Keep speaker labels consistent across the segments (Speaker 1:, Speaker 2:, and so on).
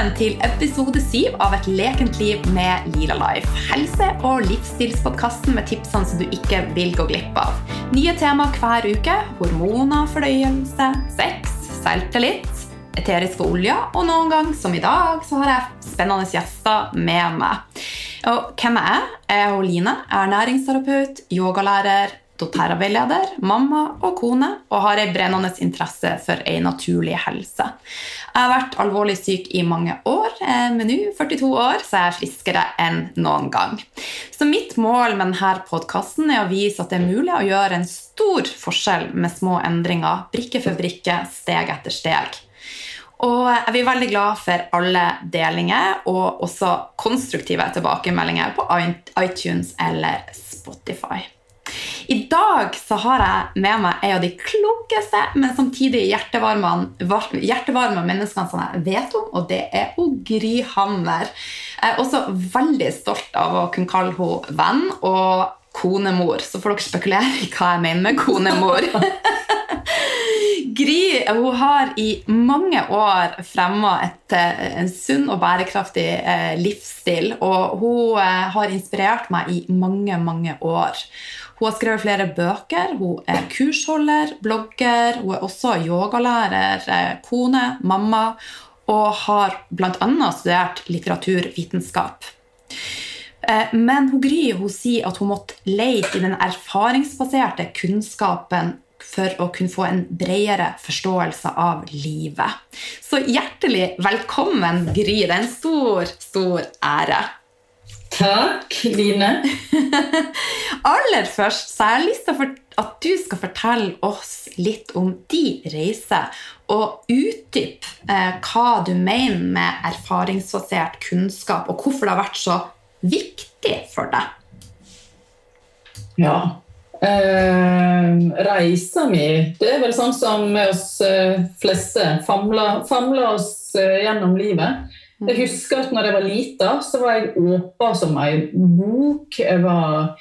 Speaker 1: velkommen til episode syv av Et lekent liv med Lila Life. Helse- og livsstilspodkasten med tipsene som du ikke vil gå glipp av. Nye tema hver uke. Hormoner, fordøyelse, sex, selvtillit, eteriske oljer, og noen gang, som i dag, så har jeg spennende gjester med meg. Og hvem er jeg? Jeg er Line, ernæringsterapeut, yogalærer, doTERRA-veileder, mamma og kone, og har ei brennende interesse for ei naturlig helse. Jeg har vært alvorlig syk i mange år, eh, men nå, 42 år, så er jeg friskere enn noen gang. Så mitt mål med denne podkasten er å vise at det er mulig å gjøre en stor forskjell med små endringer, brikke for brikke, steg etter steg. Og jeg blir veldig glad for alle delinger og også konstruktive tilbakemeldinger på iTunes eller Spotify. I dag så har jeg med meg en av de klokeste, men samtidig hjertevarme, menneskene som jeg vet om, og det er hun Gry Hammer. Jeg er også veldig stolt av å kunne kalle henne venn og konemor, så får dere spekulere i hva jeg mener med konemor. Gry hun har i mange år fremma eh, en sunn og bærekraftig eh, livsstil. Og hun eh, har inspirert meg i mange, mange år. Hun har skrevet flere bøker, hun er kursholder, blogger, hun er også yogalærer, eh, kone, mamma, og har bl.a. studert litteraturvitenskap. Eh, men hun Gry hun sier at hun måtte leite i den erfaringsbaserte kunnskapen for å kunne få en bredere forståelse av livet. Så hjertelig velkommen, Gry. Det er en stor, stor ære.
Speaker 2: Takk, Line.
Speaker 1: Aller først så har jeg lyst til at du skal fortelle oss litt om din reise, og utdype eh, hva du mener med erfaringsbasert kunnskap, og hvorfor det har vært så viktig for deg.
Speaker 2: Ja. Eh, reisa mi Det er vel sånn som med oss eh, fleste. Famler, famler oss eh, gjennom livet. Jeg husker at når jeg var lita, så var jeg åpen som ei bok. Jeg var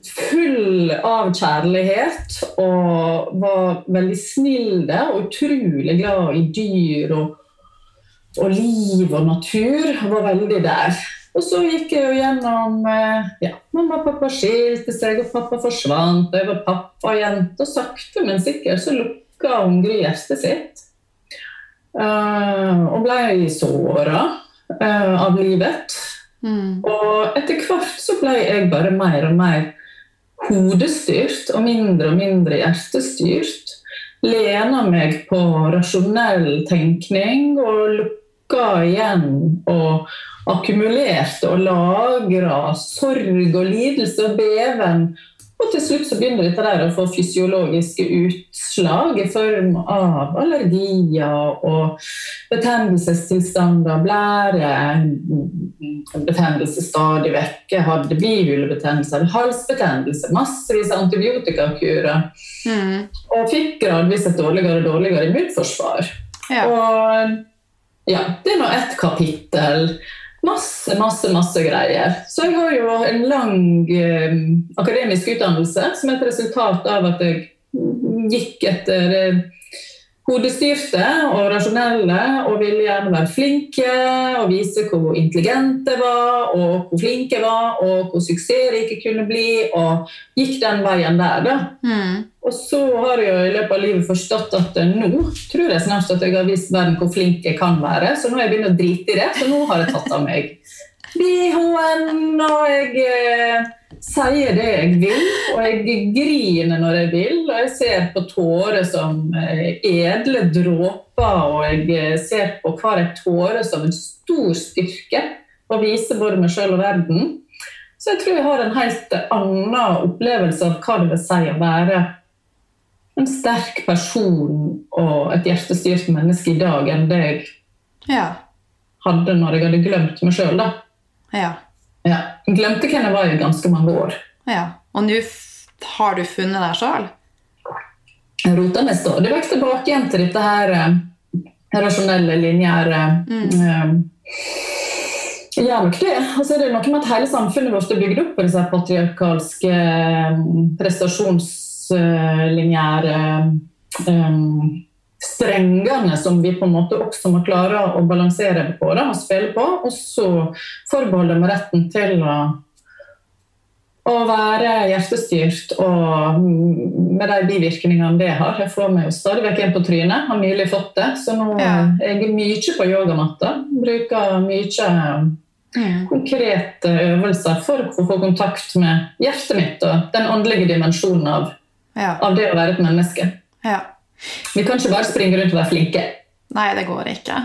Speaker 2: full av kjærlighet og var veldig snill der og utrolig glad i dyr og, og liv og natur. Jeg var veldig der. Og så gikk jeg jo gjennom eh, ja, Mamma og pappa skilte seg, og pappa forsvant. Og jeg var pappajente, og sakte, men sikkert så lukka Ungrid hjertet sitt. Uh, og ble såra uh, av livet. Mm. Og etter hvert så ble jeg bare mer og mer hodestyrt og mindre og mindre hjertestyrt. Lena meg på rasjonell tenkning og lukka igjen og akkumulerte og lagra sorg og lidelse og beven og til slutt så begynner dette der å få fysiologiske utslag i form av allergier og betennelsestilstander, blære, betennelse stadig vekk. Hadde bihulebetennelse, halsbetennelse, massevis av antibiotikakurer. Mm. Og fikk gradvis et dårligere og dårligere immunforsvar. Ja. Og ja, det er nå ett kapittel. Masse, masse, masse greier. Så jeg har jo en lang eh, akademisk utdannelse som et resultat av at jeg gikk etter eh, hodestyrte og rasjonelle og ville gjerne være flinke og vise hvor intelligente jeg var, og hvor flink jeg var, og hvor suksessrik jeg kunne bli, og gikk den veien der, da. Mm. Og så har jeg jo i løpet av livet forstått at nå tror jeg snart at jeg har vist verden hvor flink jeg kan være, så nå har jeg begynt å drite i det, så nå har jeg tatt av meg BH-en, og jeg eh, sier det jeg vil, og jeg griner når jeg vil, og jeg ser på tårer som eh, edle dråper, og jeg eh, ser på hver en tåre som en stor styrke, og viser både meg sjøl og verden. Så jeg tror jeg har en helt annen opplevelse av hva det vil si å være en sterk person og et hjertestyrt menneske i dag enn det jeg ja. hadde når jeg hadde glemt meg sjøl. Ja. Ja. Glemte hvem jeg var i ganske mange år.
Speaker 1: Ja. Og nå har du funnet deg sjøl?
Speaker 2: Jeg rota meg Det vekk tilbake igjen til dette her eh, rasjonelle, lineære mm. eh, ja, nok det. Og så er noe med at hele samfunnet vårt er bygd opp på disse patriarkalske eh, um, strengene som vi på en måte også må klare å balansere på da, og spille på. Og så forbeholder vi retten til å, å være hjertestyrt og med de bivirkningene det har. Jeg får meg jo stadig vekk en på trynet, har nylig fått det. Så nå ja. jeg er mye på yogamatta. Bruker mye mm. konkrete øvelser for å få kontakt med hjertet mitt og den åndelige dimensjonen av, ja. av det å være et menneske.
Speaker 1: Ja.
Speaker 2: Vi kan ikke bare springe rundt og være flinke.
Speaker 1: Nei, det går ikke.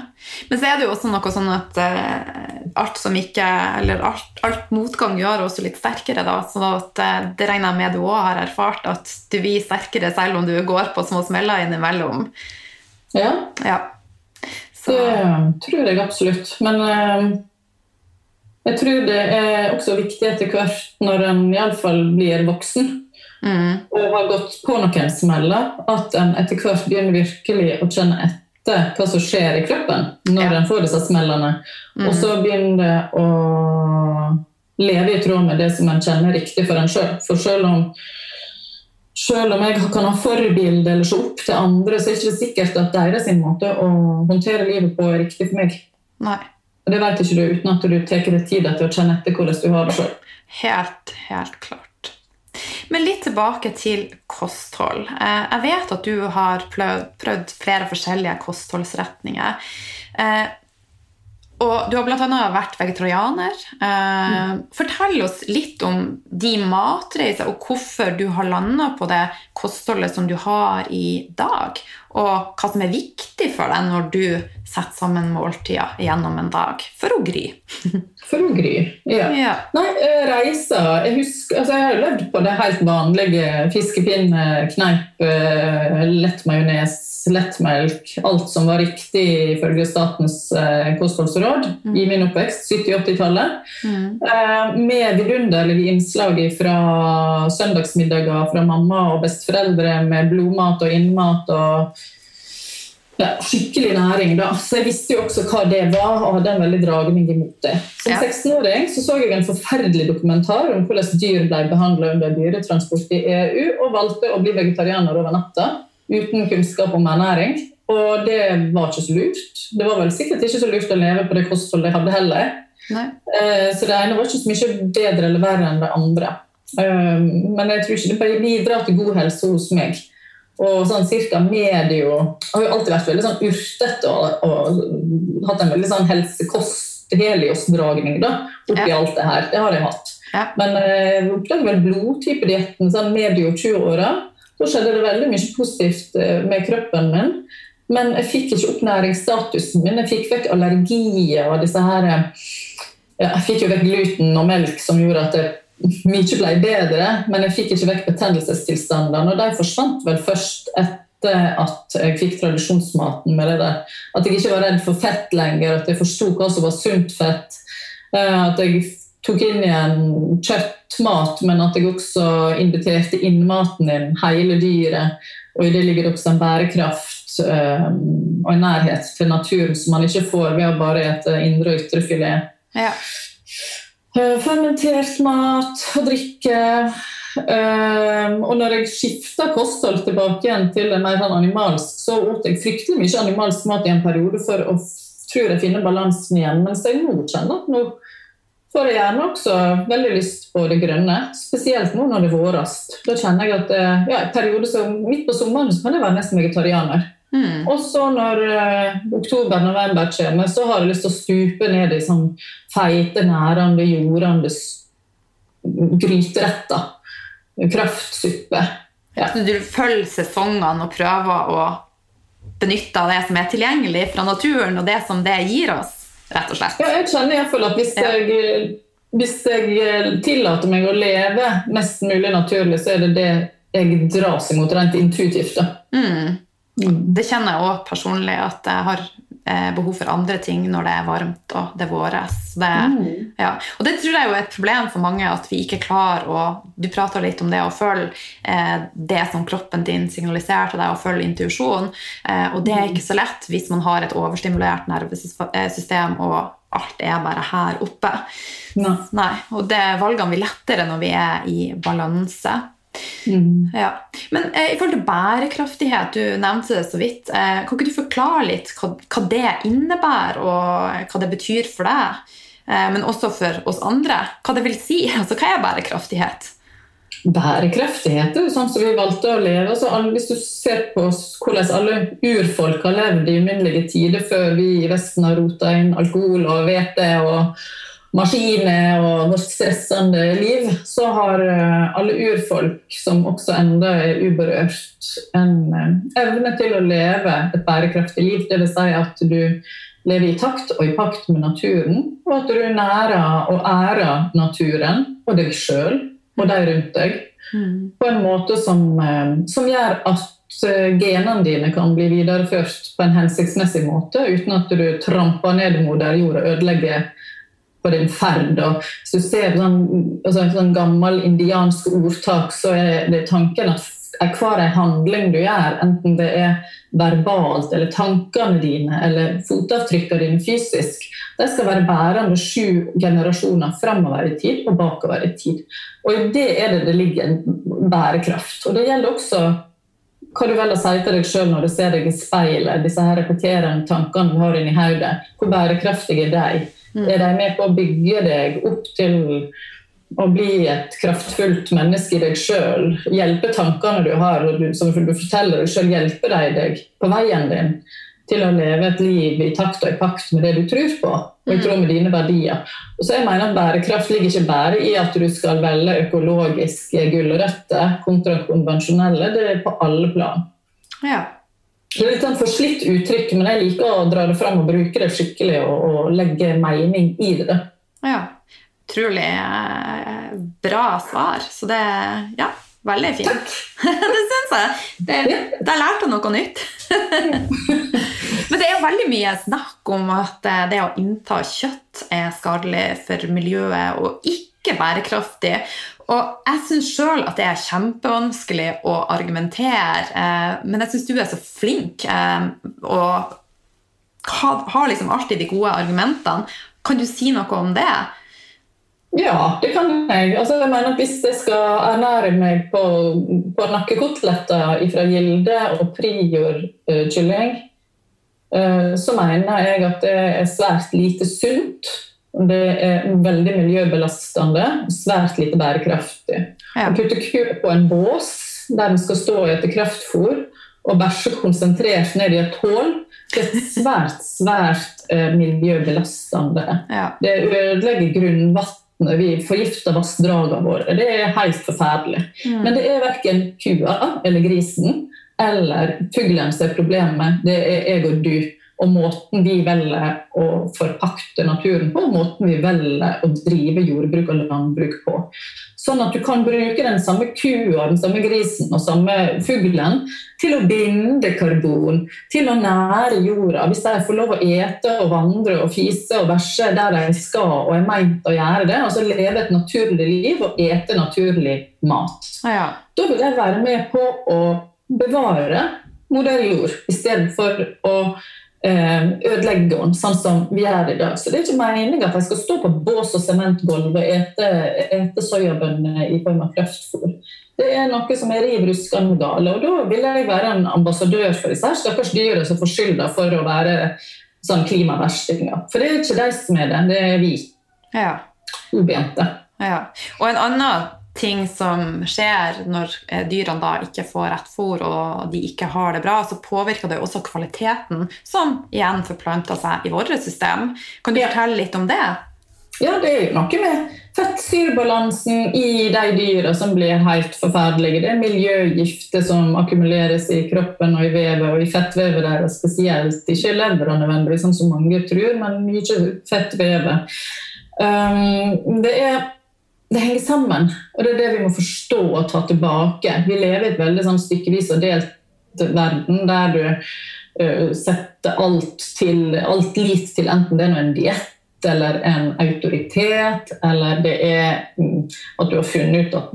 Speaker 1: Men så er det jo også noe sånn at uh, alt som ikke Eller alt, alt, motgang gjør oss litt sterkere, da. Så at, uh, det regner jeg med du òg har erfart, at du blir sterkere selv om du går på små smeller innimellom.
Speaker 2: Ja.
Speaker 1: ja.
Speaker 2: Så. Det tror jeg absolutt. Men uh, jeg tror det er også viktig etter hvert, når en iallfall blir voksen,
Speaker 1: mm.
Speaker 2: og har gått på noen smeller, at en etter hvert begynner virkelig å kjenne etter hva som skjer i kroppen når ja. en får disse smellene. Mm. Og så begynner det å leve i tråd med det som en kjenner riktig for en sjøl. For selv om, selv om jeg kan ha forbilde eller se opp til andre, så er det ikke sikkert at deres måte å håndtere livet på er riktig for meg.
Speaker 1: Nei.
Speaker 2: Og Det vet ikke du uten at du tar deg tid til å kjenne etter hvordan du har det sjøl.
Speaker 1: Helt, helt klart. Men litt tilbake til kosthold. Eh, jeg vet at du har prøvd flere forskjellige kostholdsretninger. Eh, og du har bl.a. vært vegetarianer. Eh, mm. Fortell oss litt om de matreiser, og hvorfor du har landa på det kostholdet som du har i dag. Og hva som er viktig for deg når du setter sammen måltider gjennom en dag. For å gry.
Speaker 2: For å gry, ja.
Speaker 1: ja.
Speaker 2: Nei, eh, reiser Jeg husker, altså jeg har levd på det helt vanlige fiskepinne, kneip, eh, lett majones, lettmelk. Alt som var riktig ifølge statens eh, kostholdsråd mm. i min oppvekst, 70-80-tallet. Mm. Med vidunderlige innslag fra søndagsmiddager fra mamma og besteforeldre med blodmat og innmat. og ja, skikkelig næring. da. Så Jeg visste jo også hva det var, og hadde en veldig dragning imot det. Som ja. 16-åring så, så jeg en forferdelig dokumentar om hvordan dyr ble behandla under dyretransport i EU, og valgte å bli vegetarianer over natta uten kunnskap om ernæring. Og det var ikke så lurt. Det var vel sikkert ikke så lurt å leve på det kostholdet jeg hadde heller.
Speaker 1: Nei.
Speaker 2: Eh, så det ene var ikke så mye bedre eller verre enn det andre. Eh, men jeg tror ikke det bidrar til god helse hos meg. Og sånn cirka medio har jo alltid vært veldig sånn urtete og, og hatt en veldig sånn helsekost-heliosdragning oppi ja. alt det her. Det har jeg hatt.
Speaker 1: Ja.
Speaker 2: Men eh, jeg oppdaget vel blodtypedietten sånn medio 20-åra. Da skjedde det veldig mye positivt eh, med kroppen min. Men jeg fikk ikke opp næringsstatusen min. Jeg fikk vekk allergier og disse her ja, Jeg fikk jo vekk gluten og melk som gjorde at jeg mye ble bedre, men jeg fikk ikke vekk betennelsestilstandene. Og de forsvant vel først etter at jeg fikk tradisjonsmaten med det der. At jeg ikke var redd for fett lenger, at jeg forsto hva som var sunt fett. Eh, at jeg tok inn igjen kjøttmat, men at jeg også inviterte innmaten din, hele dyret. Og i det ligger det også en bærekraft eh, og en nærhet til naturen som man ikke får ved å bare spise indre og ytre filet.
Speaker 1: Ja.
Speaker 2: Eh, fermentert mat og drikke. Um, og når jeg skifta kosthold tilbake igjen til det mer sånn animalsk, så åt jeg fryktelig mye animalsk mat i en periode for å tror jeg finne balansen igjen. Mens jeg nå kjenner at nå får jeg gjerne også veldig lyst på det grønne. Spesielt nå når det våres. Da kjenner jeg at ja, ja, periode som midt på sommeren så kan jeg være nesten vegetarianer.
Speaker 1: Mm.
Speaker 2: Og så når uh, oktober-november kommer, så har jeg lyst til å stupe ned i sånn feite, nærende, jordende gryteretter. Kraftsuppe.
Speaker 1: Ja. Så du følger sesongene og prøver å benytte av det som er tilgjengelig fra naturen, og det som det gir oss, rett og slett?
Speaker 2: Ja, jeg kjenner iallfall at hvis, jeg, hvis jeg tillater meg å leve mest mulig naturlig, så er det det jeg dras imot rent intuitivt. da.
Speaker 1: Mm. Det kjenner jeg òg personlig, at jeg har eh, behov for andre ting når det er varmt og det våres. Det, mm. ja. Og det tror jeg er et problem for mange, at vi ikke klarer å Du prata litt om det å følge eh, det som kroppen din signaliserer til deg, og følge intuisjonen. Eh, og det er ikke så lett hvis man har et overstimulert nervesystem og alt er bare her oppe.
Speaker 2: Nei.
Speaker 1: Nei. Og det valgene blir lettere når vi er i balanse. Mm. Ja. Men eh, i forhold til bærekraftighet, du nevnte det så vidt. Eh, kan ikke du forklare litt hva, hva, det innebærer, og hva det betyr for deg? Eh, men også for oss andre. Hva det vil si? Altså, hva er bærekraftighet?
Speaker 2: Bærekraftighet er jo sånn som vi valgte å leve. Altså, hvis du ser på hvordan alle urfolk har levd i uminnelige tider før vi i Vesten har rota inn alkohol og hvete og maskiner og vårt stressende liv, så har eh, alle urfolk, som også enda er uberørt, en eh, evne til å leve et bærekraftig liv. Dvs. Si at du lever i takt og i pakt med naturen, og at du nærer og ærer naturen og deg sjøl og de rundt deg mm. på en måte som, eh, som gjør at genene dine kan bli videreført på en hensiktsmessig måte, uten at du tramper ned moder jord og ødelegger på din ferd. Og hvis du ser sånn, altså sånn gammel indiansk ordtak, så er det tanken at hver handling du gjør, enten det er verbalt eller tankene dine eller fotavtrykkene dine fysisk, de skal være bærende sju generasjoner fremover i tid og bakover i tid. Og i det er det det ligger en bærekraft. Og det gjelder også hva du velger å si til deg sjøl når du ser deg i speilet, disse her repeterende tankene du har inni hodet. Hvor bærekraftige er de? Mm. Er de med på å bygge deg opp til å bli et kraftfullt menneske i deg sjøl? Hjelpe tankene du har, som du forteller deg sjøl, hjelper de deg på veien din til å leve et liv i takt og i pakt med det du tror på, og i tråd med dine verdier. Og så jeg mener at Bærekraft ligger ikke bare i at du skal velge økologiske gulrøtter kontra konvensjonelle, det er på alle plan.
Speaker 1: Ja.
Speaker 2: Det er litt en forslitt uttrykk, men jeg liker å dra det fram og bruke det skikkelig og, og legge mening i det.
Speaker 1: Ja. Utrolig eh, bra svar. Så det Ja, veldig fint. det syns jeg. Det, der lærte jeg noe nytt. men det er jo veldig mye snakk om at eh, det å innta kjøtt er skadelig for miljøet og ikke bærekraftig. Og jeg syns sjøl at det er kjempevanskelig å argumentere, eh, men jeg syns du er så flink eh, og har liksom alltid de gode argumentene. Kan du si noe om det?
Speaker 2: Ja, det kan jeg. Altså, jeg mener at Hvis jeg skal ernære meg på, på nakkekoteletter fra Gilde og Prior-kylling, uh, så mener jeg at det er svært lite sunt det er veldig miljøbelastende, svært lite bærekraftig. Ja. Å putte ku på en bås der den skal stå etter kraftfôr og bæsje konsentrert ned i et hull, det er svært, svært eh, miljøbelastende. Ja. Det ødelegger grunnvannet. Vi forgifter vassdragene våre. Det er helt forferdelig. Mm. Men det er verken kua eller grisen eller fuglen som er problemet. Det er jeg og du og måten vi velger å forpakte naturen på, og måten vi velger å drive jordbruk og landbruk på. Sånn at du kan bruke den samme kua, den samme grisen og samme fuglen til å binde karbon, til å nære jorda. Hvis de får lov å ete og vandre og fise og bæsje der de skal og er meint å gjøre det, altså leve et naturlig liv og ete naturlig mat.
Speaker 1: Ja.
Speaker 2: Da vil jeg være med på å bevare moder jord, istedenfor å ødelegger den, sånn som vi gjør i dag. Så det er ikke meningen at jeg skal stå på bås og sementgulv og ete, ete soyabønner i form av kraftfôr. Det er noe som er riv ruskende gale. Og da vil jeg være en ambassadør for disse stakkars dyra som får skylda for å være sånn klimaverstinger. For det er ikke de som er det, det er vi.
Speaker 1: Ja.
Speaker 2: Ubente.
Speaker 1: Ja. Og en annen ting som skjer når eh, dyrene da ikke får rett fôr og de ikke har det bra, så påvirker det også kvaliteten, som igjen forplanter seg i vårt system. Kan du ja. fortelle litt om det?
Speaker 2: Ja, det er jo noe med fettsyrebalansen i de dyra som blir helt forferdelige. Det er miljøgifter som akkumuleres i kroppen og i vevet, og i fettvevet deres spesielt. Ikke levra nødvendigvis, sånn som mange tror, men mye fettvevet. Um, det er det henger sammen. Og det er det vi må forstå og ta tilbake. Vi lever i et veldig sånn stykkevis og delt verden der du uh, setter alt, til, alt lit til enten det er en diett eller en autoritet, eller det er um, at du har funnet ut at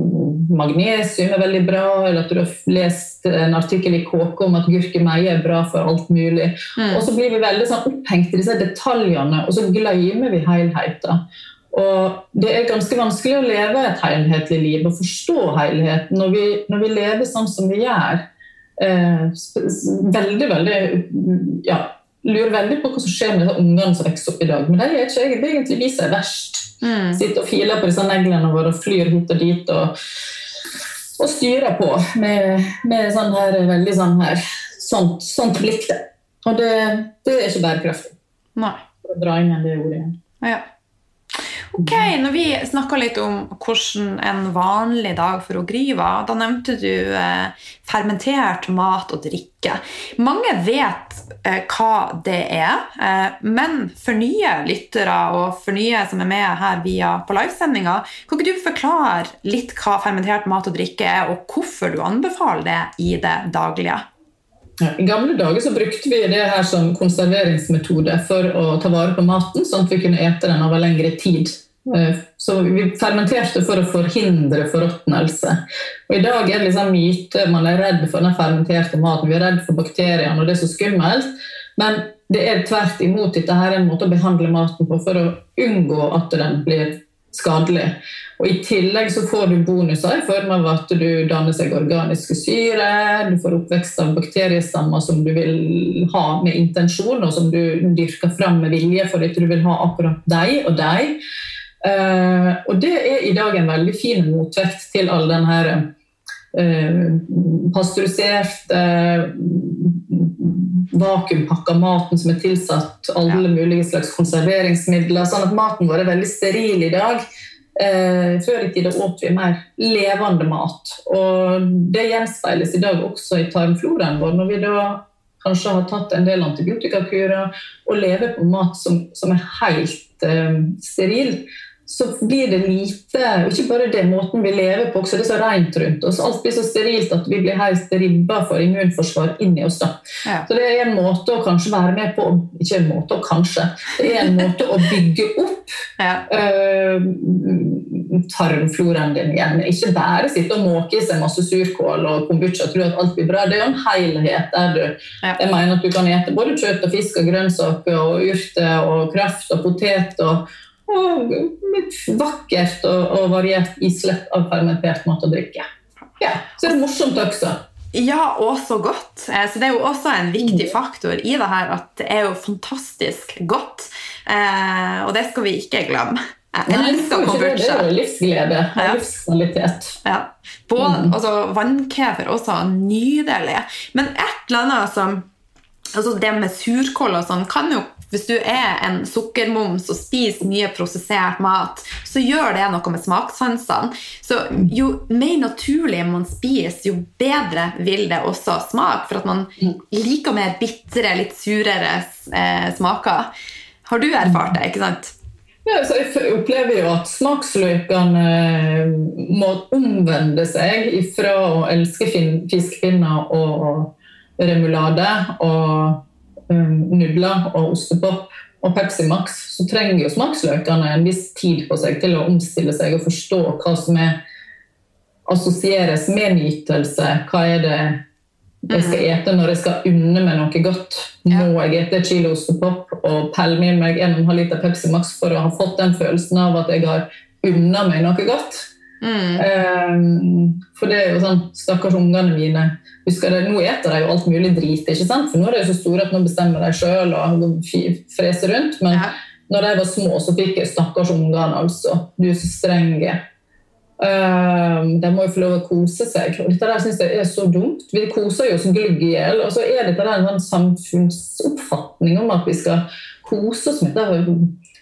Speaker 2: magnesium er veldig bra, eller at du har lest en artikkel i KK om at gurkemeie er bra for alt mulig. Mm. Og så blir vi veldig sånn opphengt i disse detaljene, og så glemmer vi helheten. Og det er ganske vanskelig å leve et helhetlig liv og forstå helheten når vi, når vi lever sånn som vi gjør. Eh, veldig, veldig ja, Lurer veldig på hva som skjer med de ungene som vokser opp i dag. Men de er ikke egentlig de som er verst. Mm. Sitter og filer på disse neglene våre og flyr hit og dit. og og styrer på med, med sånn her, veldig sånn her sånt, sånt blikk. Og det, det, er ikke bærekraftig.
Speaker 1: Nei.
Speaker 2: For å dra inn det ordet igjen.
Speaker 1: Ja. Ok, Når vi snakka litt om hvordan en vanlig dag for Gry var, da nevnte du eh, fermentert mat og drikke. Mange vet eh, hva det er, eh, men for nye lyttere og for nye som er med her via på livesendinga, kan ikke du forklare litt hva fermentert mat og drikke er, og hvorfor du anbefaler det i det daglige?
Speaker 2: I gamle dager så brukte vi det her som konserveringsmetode for å ta vare på maten, sånn at vi kunne ete den over lengre tid. Eh, så vi fermenterte for å forhindre forråtnelse. Og I dag er det liksom myte, man er redd for den fermenterte maten, vi er redd for bakteriene, og det er så skummelt. Men det er tvert imot dette her en måte å behandle maten på for å unngå at den blir skadelig. Og I tillegg så får du bonuser i form av at du danner seg organiske syre, du får oppvekst av bakteriestammer som du vil ha med intensjon, og som du dyrker fram med vilje fordi du vil ha akkurat deg og deg. Uh, og det er i dag en veldig fin motvekt til all den her uh, pasteuriserte, uh, vakuumpakka maten som er tilsatt alle ja. mulige slags konserveringsmidler. Sånn at maten vår er veldig steril i dag. Eh, før i tida åt vi mer levende mat. Og det gjenspeiles i dag også i tarmfloraen vår. Når vi da kanskje har tatt en del antibiotikakurer og lever på mat som, som er helt eh, steril, så blir det lite og Ikke bare det måten vi lever på, også det er så rent rundt oss. Alt blir så sterilt at vi blir helt ribba for immunforsvar inni oss. da. Ja. Så det er en måte å kanskje være med på Ikke en måte å kanskje, det er en måte å bygge opp ja. uh, tarmfloraen din igjen. Ikke bare sitte og måke i seg masse surkål og kombucha og tro at alt blir bra. Det er jo en helhet der du ja. Jeg mener at du kan ete både kjøtt og fisk og grønnsaker og urter og kraft og potet. og vakkert og, og variert islett av fermentert mat og drikke. Ja, Så er det morsomt også.
Speaker 1: Ja, og så godt. Eh, så Det er jo også en viktig mm. faktor i det her at det er jo fantastisk godt. Eh, og det skal vi ikke glemme.
Speaker 2: Jeg elsker kombucha. Det er jo livsglede og ja. livskvalitet.
Speaker 1: Ja. Både, mm. altså, Vannkever også nydelig. Men et eller annet som altså Det med surkål og sånn kan jo hvis du er en sukkermoms og spiser mye prosessert mat, så gjør det noe med smakssansene. Så jo mer naturlig man spiser, jo bedre vil det også smake. For at man liker mer bitre, litt surere eh, smaker. Har du erfart det, ikke sant?
Speaker 2: Ja, så jeg opplever jo at smaksløkene eh, må omvende seg ifra å elske fiskepinner og remulade og nudler og ostepop og Pepsi Max, så trenger jo smaksløkene en viss tid på seg til å omstille seg og forstå hva som er assosieres med nytelse. Hva er det jeg skal mm. ete når jeg skal unne meg noe godt? Må jeg ete et kilo ostepop og pelle med meg 1,5 liter Pepsi Max for å ha fått den følelsen av at jeg har unna meg noe godt? Mm. Um, for det er jo sånn Stakkars ungene mine. Husker det, Nå eter de jo alt mulig drit, ikke sant? for nå er de så store at nå bestemmer de sjøl og freser rundt. Men ja. når de var små, så fikk jeg stakkars ungene, altså. Du er så strenge. Um, de må jo få lov å kose seg. Og dette der syns jeg er så dumt. Vi koser jo som glugg i hjel. Og så er dette der en sånn samfunnsoppfatning om at vi skal kose oss med dette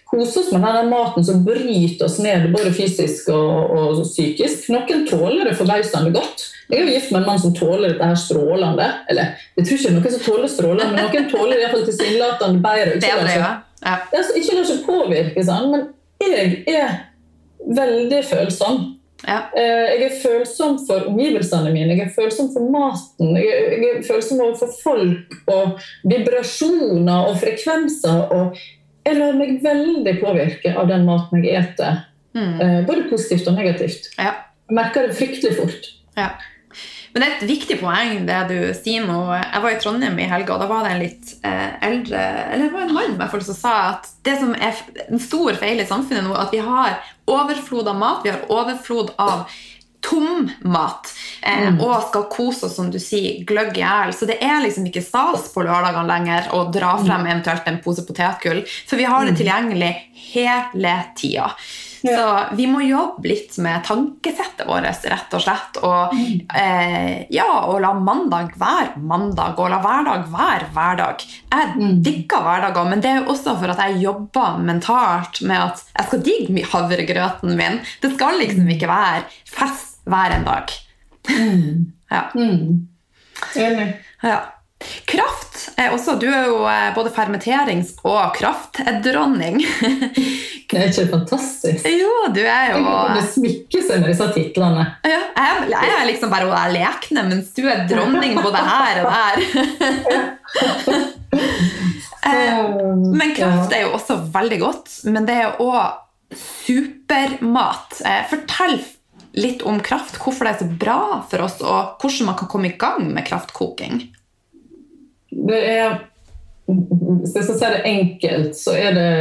Speaker 2: kose oss med denne maten som bryter oss ned både fysisk og, og psykisk. Noen tåler det forbausende godt. Jeg er jo gift med en mann som tåler dette her strålende. Eller jeg tror ikke noen som tåler strålende, men noen tåler iallfall tilsynelatende bedre. Ikke det ja. Altså, ikke la seg påvirke, sånn, men jeg er veldig følsom. Ja. Eh, jeg er følsom for omgivelsene mine, jeg er følsom for maten. Jeg er følsom overfor folk og vibrasjoner og frekvenser. og jeg lar meg veldig påvirke av den maten jeg eter. Mm. Eh, både positivt og negativt. Ja. Jeg merker det fryktelig fort. Ja.
Speaker 1: Men det er et viktig poeng, det du sier nå. Jeg var i Trondheim i helga, og da var det en litt eh, eldre Eller det var en mann hvert fall, som sa at det som er en stor feil i samfunnet nå, at vi har overflod av mat, vi har overflod av tom mat. Eh, mm. Og skal kose oss, som du sier, gløgg i hjel. Så det er liksom ikke stas på lørdagene lenger å dra frem mm. eventuelt en pose potetgull, for vi har det mm. tilgjengelig hele tida. Ja. Så vi må jobbe litt med tankesettet vårt, rett og slett. Og, eh, ja, og la mandag være mandag, og la hverdag være hverdag. Jeg mm. digger hverdager, men det er jo også for at jeg jobber mentalt med at jeg skal digge havregrøten min. Det skal liksom ikke være fest hver en dag. Mm. Ja. Mm. Enig. Ja. Kraft er også Du er jo eh, både fermenterings- og kraftdronning.
Speaker 2: Det er ikke fantastisk?
Speaker 1: Jo, du er jo
Speaker 2: Det smykker seg med disse titlene.
Speaker 1: Ja, jeg, jeg, er liksom bare hun lekne, mens du er dronning både her og der. Eh, men kraft er jo også veldig godt. Men det er òg supermat. Eh, fortell litt om kraft, hvorfor det er så bra for oss, og hvordan man kan komme i gang med kraftkoking.
Speaker 2: Det er Hvis jeg skal si det enkelt, så er det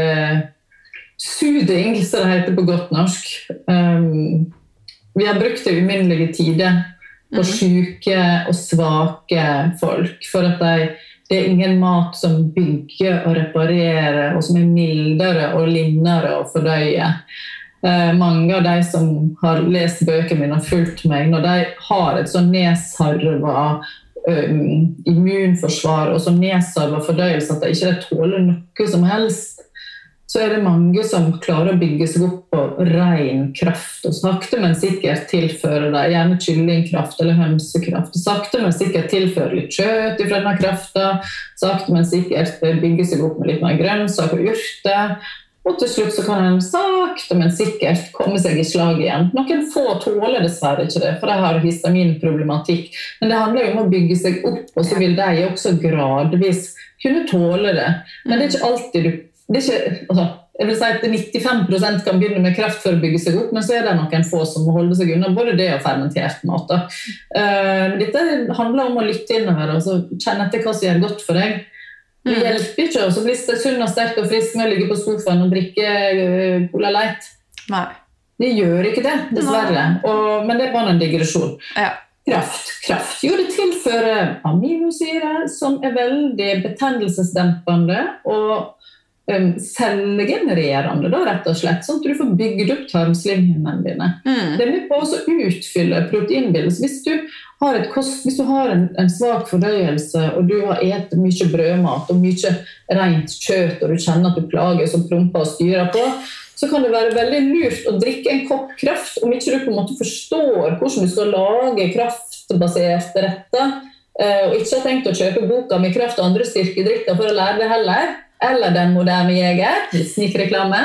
Speaker 2: suding, som det heter på godt norsk. Um, vi har brukt det i uminnelige tider på mhm. syke og svake folk. For at de, det er ingen mat som bygger og reparerer, og som er mildere og linnere å fordøye. Uh, mange av de som har lest bøkene mine og fulgt meg, når de har et sånn nedsarva um, immunforsvar og så nedsarva fordøyelse at de ikke tåler noe som helst, så er det mange som klarer å bygge seg opp på ren kraft. Og sakte, men sikkert tilfører de gjerne kyllingkraft eller hønsekraft. Sakte, men sikkert tilfører litt kjøtt fra denne krafta. Sakte, men sikkert bygger seg opp med litt mer grønnsaker og urter. Og til slutt så kan en sakte, men sikkert komme seg i slag igjen. Noen få tåler dessverre ikke det, for de har histaminproblematikk. Men det handler jo om å bygge seg opp, og så vil de også gradvis kunne tåle det. Men det er ikke alltid du det er ikke, altså, jeg vil si at 95% kan begynne med kreft for å bygge seg opp, men så er det noen få som må holde seg unna både det og fermentert mat. Uh, dette handler om å lytte innover og kjenne etter hva som gjør godt for deg. Det mm. hjelper ikke å bli sunn og sterk og frisk med å ligge på sofaen og drikke uh, Cola Light.
Speaker 1: Nei.
Speaker 2: Det gjør ikke det, dessverre. Og, men det er bare en digresjon.
Speaker 1: Ja.
Speaker 2: Kraft. kraft. Jo, det tilfører aminosyre, som er veldig betennelsesdempende og um, cellegenererende, da, rett og slett. Sånn at du får bygd opp tarmslimhinnene dine. Mm. Det er med på å utfylle proteinbildet. Hvis du kost, hvis du har en, en, svak fordøyelse, og du har spist mye brødmat og mye rent kjøtt, og du kjenner at du plages og promper og styrer på, så kan det være veldig lurt å drikke en kopp kraft om ikke du på en måte forstår hvordan du skal lage kraftbaserte retter, eh, og ikke har tenkt å kjøpe boka med kraft og andre styrkedrikker for å lære det heller eller Den moderne jeger, snikreklame,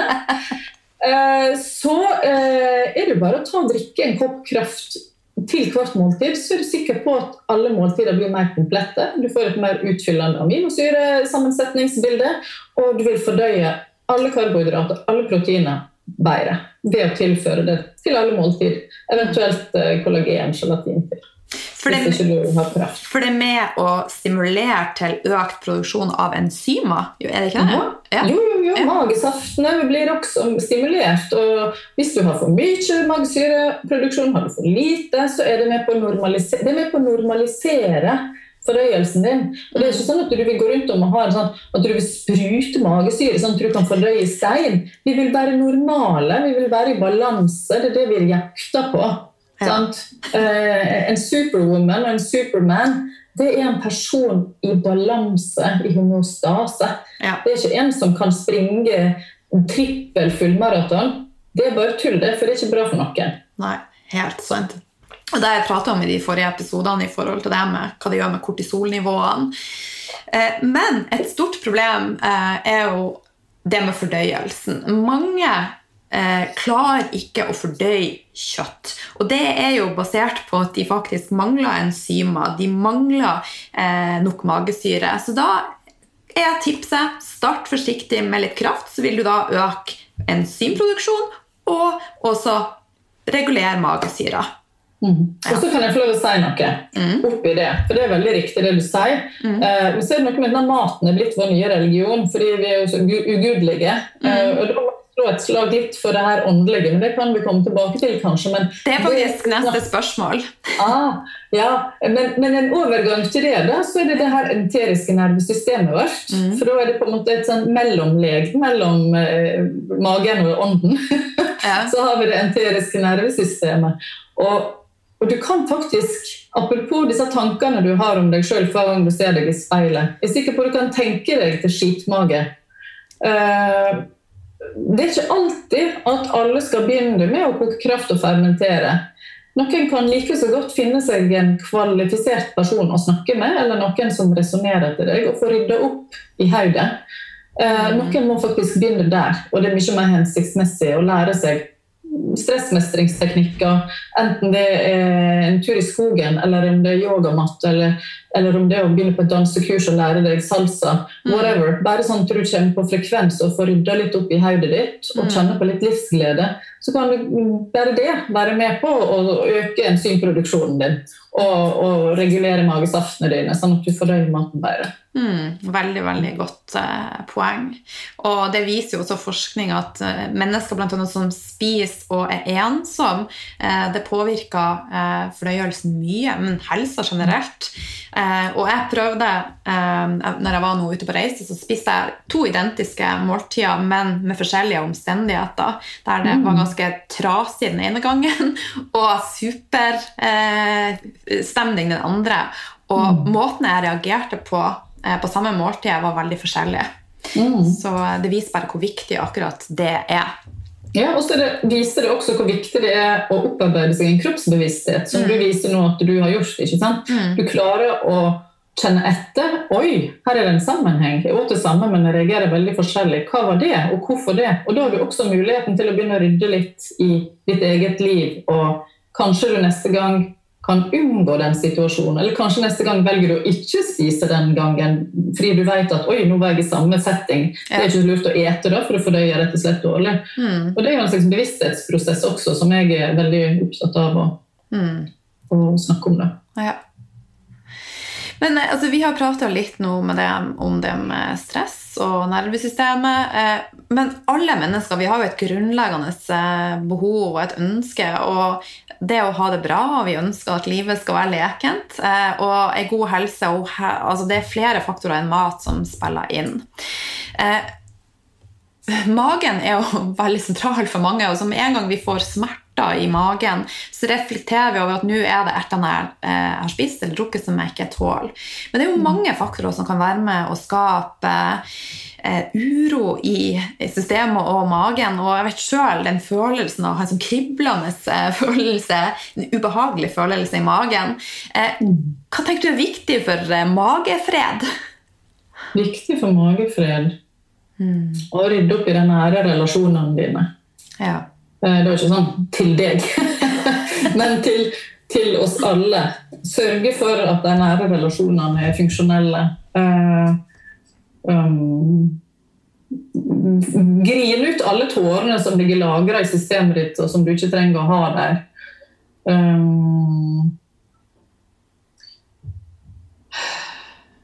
Speaker 2: eh, så eh, er det bare å ta og drikke en kopp kraft til hvert måltid, så er du sikker på at alle måltider blir mer komplette. Du får et mer utfyllende aminosyresammensetningsbilde, og du vil fordøye alle karbohydrater, alle proteiner, bedre ved å tilføre det til alle måltid. Eventuelt eh, kollagen, gelatin til.
Speaker 1: For det, for det med å stimulere til økt produksjon av enzymer, er det ikke det?
Speaker 2: Ja. Jo, jo, jo. Magesaftene blir også stimulert. Og hvis du har for mye magesyreproduksjon, har du for lite, så er det med på å normalisere, det er med på å normalisere fordøyelsen din. Og det er ikke sånn at du vil gå rundt om og ha sånn, at du vil sprute magesyre sånn at du kan fordøye stein. Vi vil være normale, vi vil være i balanse. Det er det vi jakter på. Ja. Eh, en superwoman og en superman det er en person i balanse, i homostase. Ja. Det er ikke en som kan springe trippel fullmaraton. Det er bare tull, det, for det er ikke bra for noen.
Speaker 1: Nei, helt sant. Og Det jeg prata om i de forrige episodene i forhold til det med hva det gjør med kortisolnivåene. Eh, men et stort problem eh, er jo det med fordøyelsen. Mange eh, klarer ikke å fordøye kjøtt. Og det er jo basert på at de faktisk mangler enzymer. De mangler eh, nok magesyre. Så da er tipset start forsiktig med litt kraft, så vil du da øke enzymproduksjon og også regulere magesyra.
Speaker 2: Mm. Og så kan jeg få lov å si noe mm. oppi det, for det er veldig riktig det du sier. Mm. Uh, så er det noe med at maten er blitt vår nye religion, fordi vi er jo så ugudelige. Uh, og da slå et slag litt for det her åndelige, men det kan vi komme tilbake til, kanskje. Men
Speaker 1: det er faktisk det, neste spørsmål.
Speaker 2: Ah, ja, men, men, en overgang til det, da, så er det det her enteriske nervesystemet vårt. Mm. For da er det på en måte et sånn mellomleg mellom eh, magen og ånden. Ja. så har vi det enteriske nervesystemet. Og, og du kan faktisk Apropos disse tankene du har om deg sjøl hver gang du ser deg i speilet. Jeg er sikker på at du kan tenke deg til skitmage. Uh, det er ikke alltid at alle skal begynne med å koke kraft og fermentere. Noen kan like så godt finne seg en kvalifisert person å snakke med, eller noen som resonnerer til deg, og få rydda opp i hodet. Eh, mm. noen må faktisk begynne der, og det er mye mer hensiktsmessig å lære seg stressmestringsteknikker, enten det er en tur i skogen, eller om det er yogamatt, eller, eller, om det er å begynne på et dansekurs og lære deg salsa, mm. whatever. Bare sånn at du kommer på frekvens og får rydda litt opp i hodet ditt og kjenner på litt livsglede, så kan du bare det være med på å øke enzymproduksjonen din og, og regulere magesaftene dine, sånn at du fordøyer maten bedre.
Speaker 1: Mm, veldig veldig godt eh, poeng. Og det viser jo også forskning at eh, mennesker blant annet som spiser og er ensom, eh, det påvirker eh, fordøyelsen mye, men helsa generelt. Eh, og jeg prøvde, eh, når jeg var nå ute på reise, så spiste jeg to identiske måltider, men med forskjellige omstendigheter. Der det var mm. ganske trasig den ene gangen og superstemning den andre. Og mm. måten jeg reagerte på Eh, på samme måltid var veldig forskjellig. Mm. Så det viser bare hvor viktig akkurat det er.
Speaker 2: Ja, og så det, viser det også hvor viktig det er å opparbeide seg en kroppsbevissthet, som mm. du viser nå at du har gjort. ikke sant? Mm. Du klarer å kjenne etter. Oi, her er det en sammenheng. Jeg åt det samme, men jeg reagerer veldig forskjellig. Hva var det, og hvorfor det? Og da har du også muligheten til å begynne å rydde litt i ditt eget liv, og kanskje du neste gang kan unngå den situasjonen. Eller kanskje neste gang velger du å ikke spise den gangen fordi du vet at oi, nå var jeg i samme setting. Det er ikke lurt å ete da, for å fordøye rett og slett dårlig. Mm. Og Det er jo en slags bevissthetsprosess også som jeg er veldig opptatt av å, mm. å snakke om. det.
Speaker 1: Ja. Men eh, altså, Vi har prata litt nå det, om det med stress og nervesystemet. Eh, men alle mennesker vi har jo et grunnleggende eh, behov og et ønske. Og det å ha det bra, og vi ønsker at livet skal være lekent. Eh, og en god helse og altså Det er flere faktorer enn mat som spiller inn. Magen er jo veldig sentral for mange, og som en gang vi får smerter i magen, så reflekterer vi over at nå er det annet jeg har spist eller drukket som jeg ikke tåler. Men det er jo mm. mange faktorer som kan være med å skape eh, uro i systemet og magen. Og jeg vet sjøl den følelsen av å ha en sånn kriblende eh, følelse, en ubehagelig følelse i magen. Eh, hva tenker du er viktig for eh, magefred?
Speaker 2: Viktig for magefred mm. å rydde opp i de nære relasjonene dine. Ja. Det det jo ikke sånn til deg, men til, til, oss alle. Sørge for at de nære relasjonene er funksjonelle. Uh, um, Grine ut alle tårene som ligger lagra i systemet ditt, og som du ikke trenger å ha der. Um,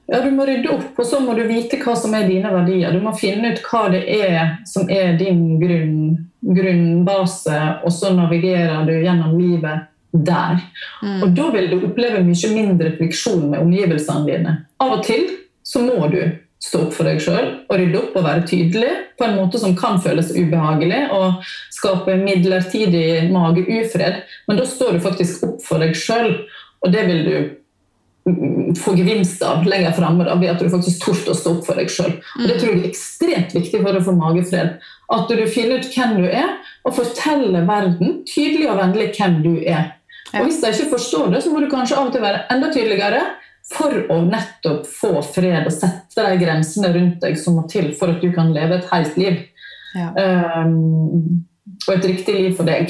Speaker 2: ja, Du må rydde opp, og så må du vite hva som er dine verdier. Du må finne ut hva det er som er din grunn, grunnbase, og så navigerer du gjennom livet der. Mm. Og da vil du oppleve mye mindre friksjon med omgivelsene dine. Av og til så må du stå opp for deg sjøl og rydde opp og være tydelig på en måte som kan føles ubehagelig og skape midlertidig mageufred. Men da står du faktisk opp for deg sjøl, og det vil du mm, få gevinst av lenger framme ved at du faktisk torde å stå opp for deg sjøl. Det tror jeg er ekstremt viktig for å få magefred. At du finner ut hvem du er, og forteller verden tydelig og vennlig hvem du er. Og Hvis de ikke forstår det, så må du kanskje av og til være enda tydeligere for å nettopp få fred og sette de grensene rundt deg som må til for at du kan leve et helt liv. Ja. Um, og et riktig liv for deg.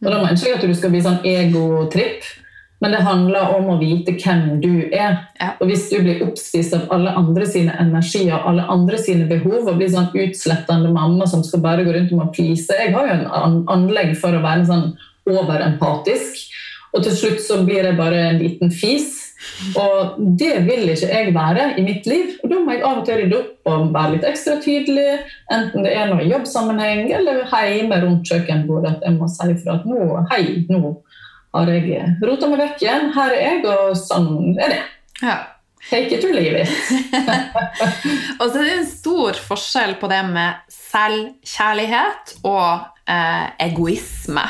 Speaker 2: Og Da mener jeg ikke at du skal bli sånn egotripp, men det handler om å vite hvem du er. Ja. Og hvis du blir oppspist av alle andre sine energier alle andre sine behov og blir sånn utslettende mamma som skal bare gå rundt og please Jeg har jo en anlegg for å være sånn overempatisk. Og til slutt så blir jeg bare en liten fis. Og det vil ikke jeg være i mitt liv. Og da må jeg av og til rydde opp og være litt ekstra tydelig. Enten det er noe i jobbsammenheng eller hjemme rundt kjøkkenbordet. At jeg må si fra at nå, hei, nå har jeg rota meg vekk igjen. Her er jeg, og sånn er det.
Speaker 1: Ja.
Speaker 2: Take it or leave it.
Speaker 1: og så er det en stor forskjell på det med selvkjærlighet og eh, egoisme.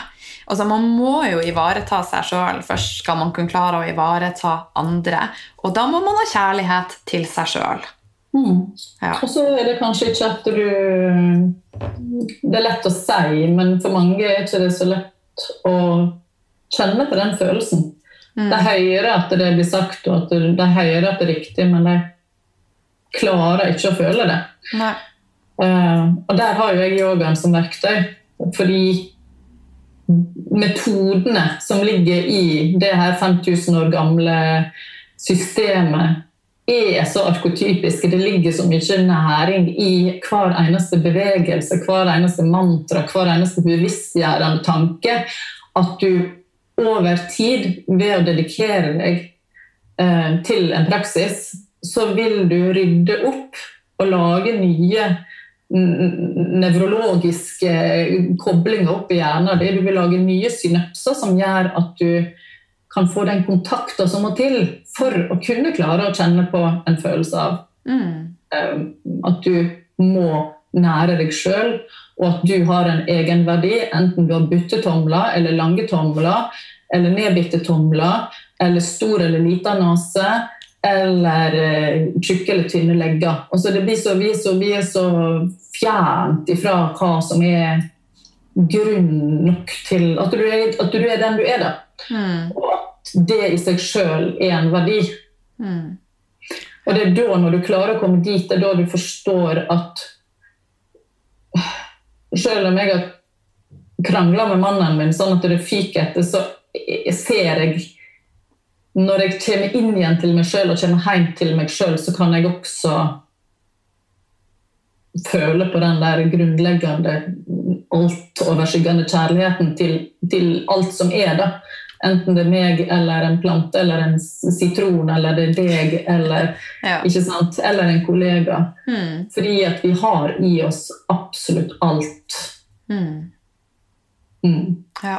Speaker 1: Altså, man må jo ivareta seg sjøl først skal man kunne klare å ivareta andre. Og da må man ha kjærlighet til seg sjøl.
Speaker 2: Mm. Ja. Og så er det kanskje ikke at du Det er lett å si, men for mange er ikke det så lett å kjenne på den følelsen. Mm. De hører at det blir sagt, og at de hører at det er riktig, men de klarer ikke å føle det. Uh, og der har jo jeg yogaen som verktøy. Fordi metodene som ligger i det her 5000 år gamle systemet, er så arkotypiske. Det ligger så mye næring i hver eneste bevegelse, hver eneste mantra, hver eneste bevisstgjørende tanke. At du over tid, ved å dedikere deg eh, til en praksis, så vil du rydde opp og lage nye nevrologiske koblinger opp i hjernen. Du vil lage nye synapser som gjør at du kan få den kontakten som må til for å kunne klare å kjenne på en følelse av mm. um, at du må nære deg sjøl, og at du har en egenverdi, enten du har buttetomler eller lange tomler, eller nedbitte tomler, eller stor eller liten nese eller uh, tjukke eller tynne legger. Altså det blir så, vi, så, vi er så fjernt ifra hva som er grunn nok til at du er, at du er den du er, da. Mm. Og at det i seg sjøl er en verdi. Mm. Og det er da, når du klarer å komme dit, det er da du forstår at Selv om jeg har krangla med mannen min sånn at det fyker etter, så ser jeg når jeg kommer inn igjen til meg sjøl og kommer hjem til meg sjøl, så kan jeg også føle på den der grunnleggende, altoverskyggende kjærligheten til, til, alt som er. da. Enten det er meg eller en plante eller en sitron eller det er deg eller, ja. ikke sant? eller en kollega. Mm. Fordi at vi har i oss absolutt alt. Mm.
Speaker 1: Mm. Ja.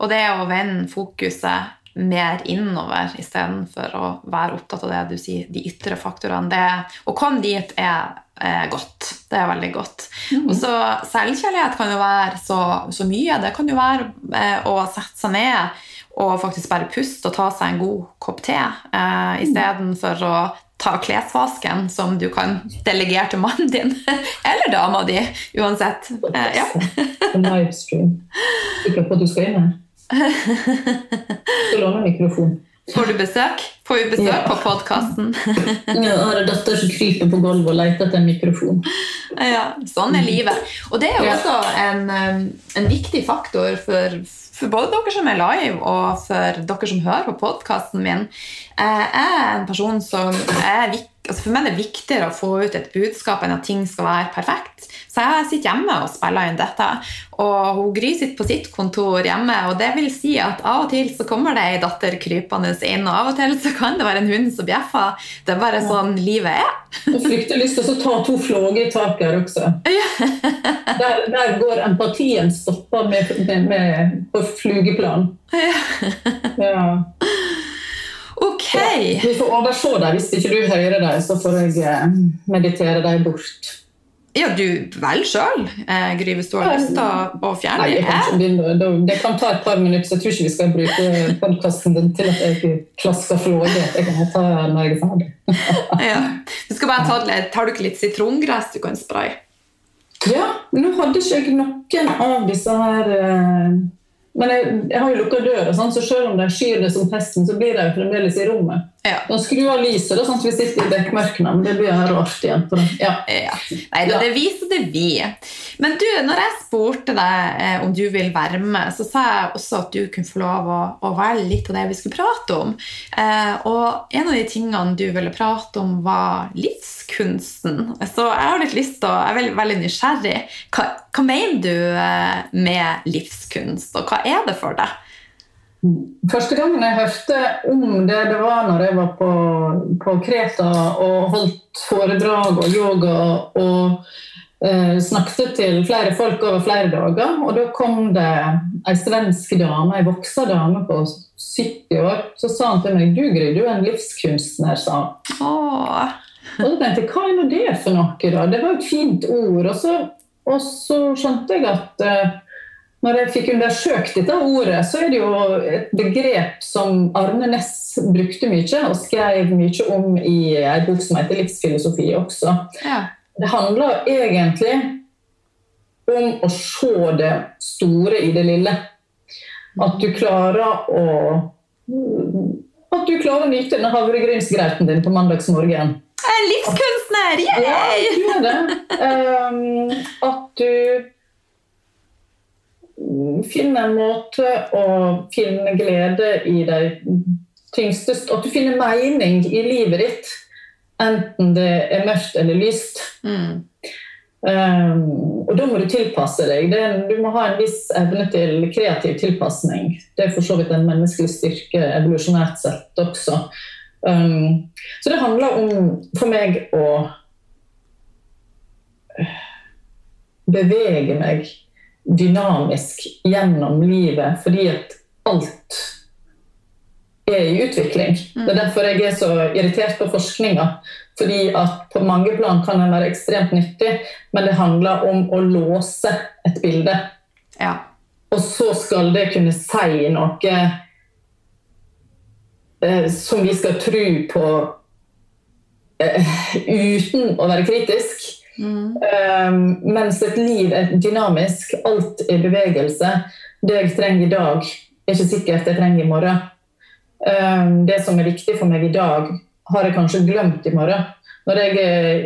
Speaker 1: Og det å vende fokuset mer innover istedenfor å være opptatt av det du sier, de ytre faktorene. Det, å komme dit er, er godt. Det er veldig godt. Mm. Og så Selvkjærlighet kan jo være så, så, mye. Det kan jo være eh, å sette seg ned og faktisk bare puste og ta seg en god kopp te eh, istedenfor å ta klesvasken, som du kan delegere til mannen din eller dama di, uansett. Eh, ja.
Speaker 2: Livestream. Sikker på at du skal inn her? Skal låne mikrofon.
Speaker 1: Får du besøk? Får vi besøk ja. på podkasten?
Speaker 2: jeg har en datter som kryper på gulvet og leter etter en mikrofon.
Speaker 1: Ja, sånn er livet. Og det er jo også en, um, en viktig faktor for, for, både dere som er live, og for dere som hører på podkasten min. Jeg er en person som er viktig altså For meg er det viktigere å få ut et budskap enn at ting skal være perfekt. Så jeg sitter hjemme og spiller inn dette. Og hun Gry sitter på sitt kontor hjemme, og det vil si at av og til så kommer det ei datter krypende inn, og av og til så kan det være en hund som bjeffer. Det er bare sånn livet er.
Speaker 2: Jeg frykter lyst til å ta to flåger i taket her også. Der, der, går empatien stoppa med, med, med, på flugeplan. Ja. Ja.
Speaker 1: Ok.
Speaker 2: Ja, vi får overse dem Hvis ikke du hører dem, så får jeg eh, meditere deg bort.
Speaker 1: Ja, du vel sjøl, eh, Gry, hvis du har lyst til å, fjerne det.
Speaker 2: Det, kan ta et par minutter, så jeg tror ikke vi skal bruke podkasten din til at jeg klasker flåge. Jeg kan ta når jeg er ferdig.
Speaker 1: ja. Du skal bare ta, Tar du ikke litt sitrongress du kan spraye?
Speaker 2: Ja, nå hadde ikke jeg noen av disse her uh, men jeg, jeg, har jo lukka sånn, så selv om de skyr det som pesten, så blir de fremdeles i rommet. Ja. Da skru av lyset, sånn at vi sitter i dekkmørkene. men det blir rart igjen. på det. Ja.
Speaker 1: Ja. Nei, det viser det vi. Men du, når jeg spurte deg eh, om du vil være med, så sa jeg også at du kunne få lov å, å være litt av det vi skulle prate om. Eh, og en av de tingene du ville prate om, var livskunsten. Så jeg har litt lyst til å, jeg er veldig, veldig nysgjerrig. Hva, hva mener du eh, med livskunst, og hva er det for deg?
Speaker 2: Første gangen jeg hørte om det, det var når jeg var på, på Kreta og holdt foredrag og yoga og eh, snakket til flere folk over flere dager. Og da kom det ei svensk dame, ei voksa dame på 70 år. Så sa han til meg du Gry, du er en livskunstner, sa han. Og da tenkte jeg hva er nå det for noe, da? Det var jo et fint ord. Og så, og så skjønte jeg at eh, når jeg fikk undersøkt dette ordet, så er det jo et begrep som Arne Næss brukte mye, og skrev mye om i en bok som heter 'Livsfilosofi' også. Ja. Det handler egentlig om å se det store i det lille. At du klarer å At du klarer å nyte denne havregrynsgrauten din på mandagsmorgen.
Speaker 1: Livskunstner! Yeah!
Speaker 2: Ja, du er det. Um, at du finne en måte å finne glede i de tyngste At du finner mening i livet ditt, enten det er mørkt eller lyst. Mm. Um, og da må du tilpasse deg. Det, du må ha en viss evne til kreativ tilpasning. Det er for så vidt en menneskelig styrke evolusjonært sett også. Um, så det handler om for meg å bevege meg dynamisk gjennom livet fordi at alt er i utvikling. Det er mm. derfor jeg er så irritert på forskninga. Fordi at på mange plan kan den være ekstremt nyttig, men det handler om å låse et bilde. Ja. Og så skal det kunne si noe eh, som vi skal tro på eh, uten å være kritisk. Mm. Um, mens et liv er dynamisk, alt er bevegelse. Det jeg trenger i dag, er ikke sikkert jeg trenger i morgen. Um, det som er viktig for meg i dag, har jeg kanskje glemt i morgen. Når jeg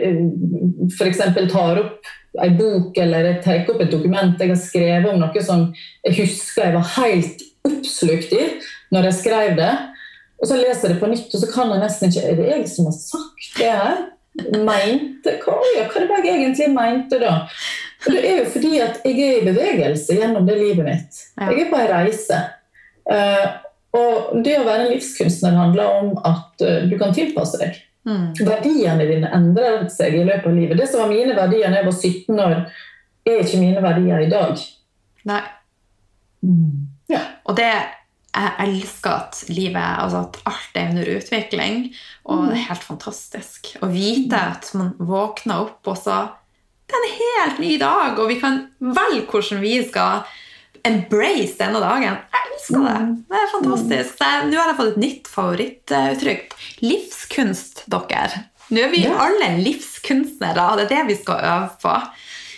Speaker 2: uh, f.eks. tar opp en bok eller jeg tar opp et dokument jeg har skrevet om noe som jeg husker jeg var helt oppslukt i når jeg skrev det, og så leser jeg det på nytt, og så kan jeg nesten ikke Er det jeg som har sagt det her? Mente hva, ja, hva var jeg egentlig mente da? Og det er jo fordi at jeg er i bevegelse gjennom det livet mitt. Jeg er på en reise. Uh, og det å være en livskunstner handler om at uh, du kan tilpasse deg. Mm. Verdiene dine endrer seg i løpet av livet. Det som var mine verdier da jeg var 17 år, er ikke mine verdier i dag.
Speaker 1: Nei. Mm. Ja. Og det jeg elsker at livet altså at alt er under utvikling. Og det er helt fantastisk å vite at man våkner opp, og så Det er en helt ny dag, og vi kan velge hvordan vi skal embrace denne dagen. Jeg elsker det. Det er fantastisk. Nå har jeg fått et nytt favorittuttrykk. Livskunst, dere. Nå er vi alle livskunstnere, og det er det vi skal øve på.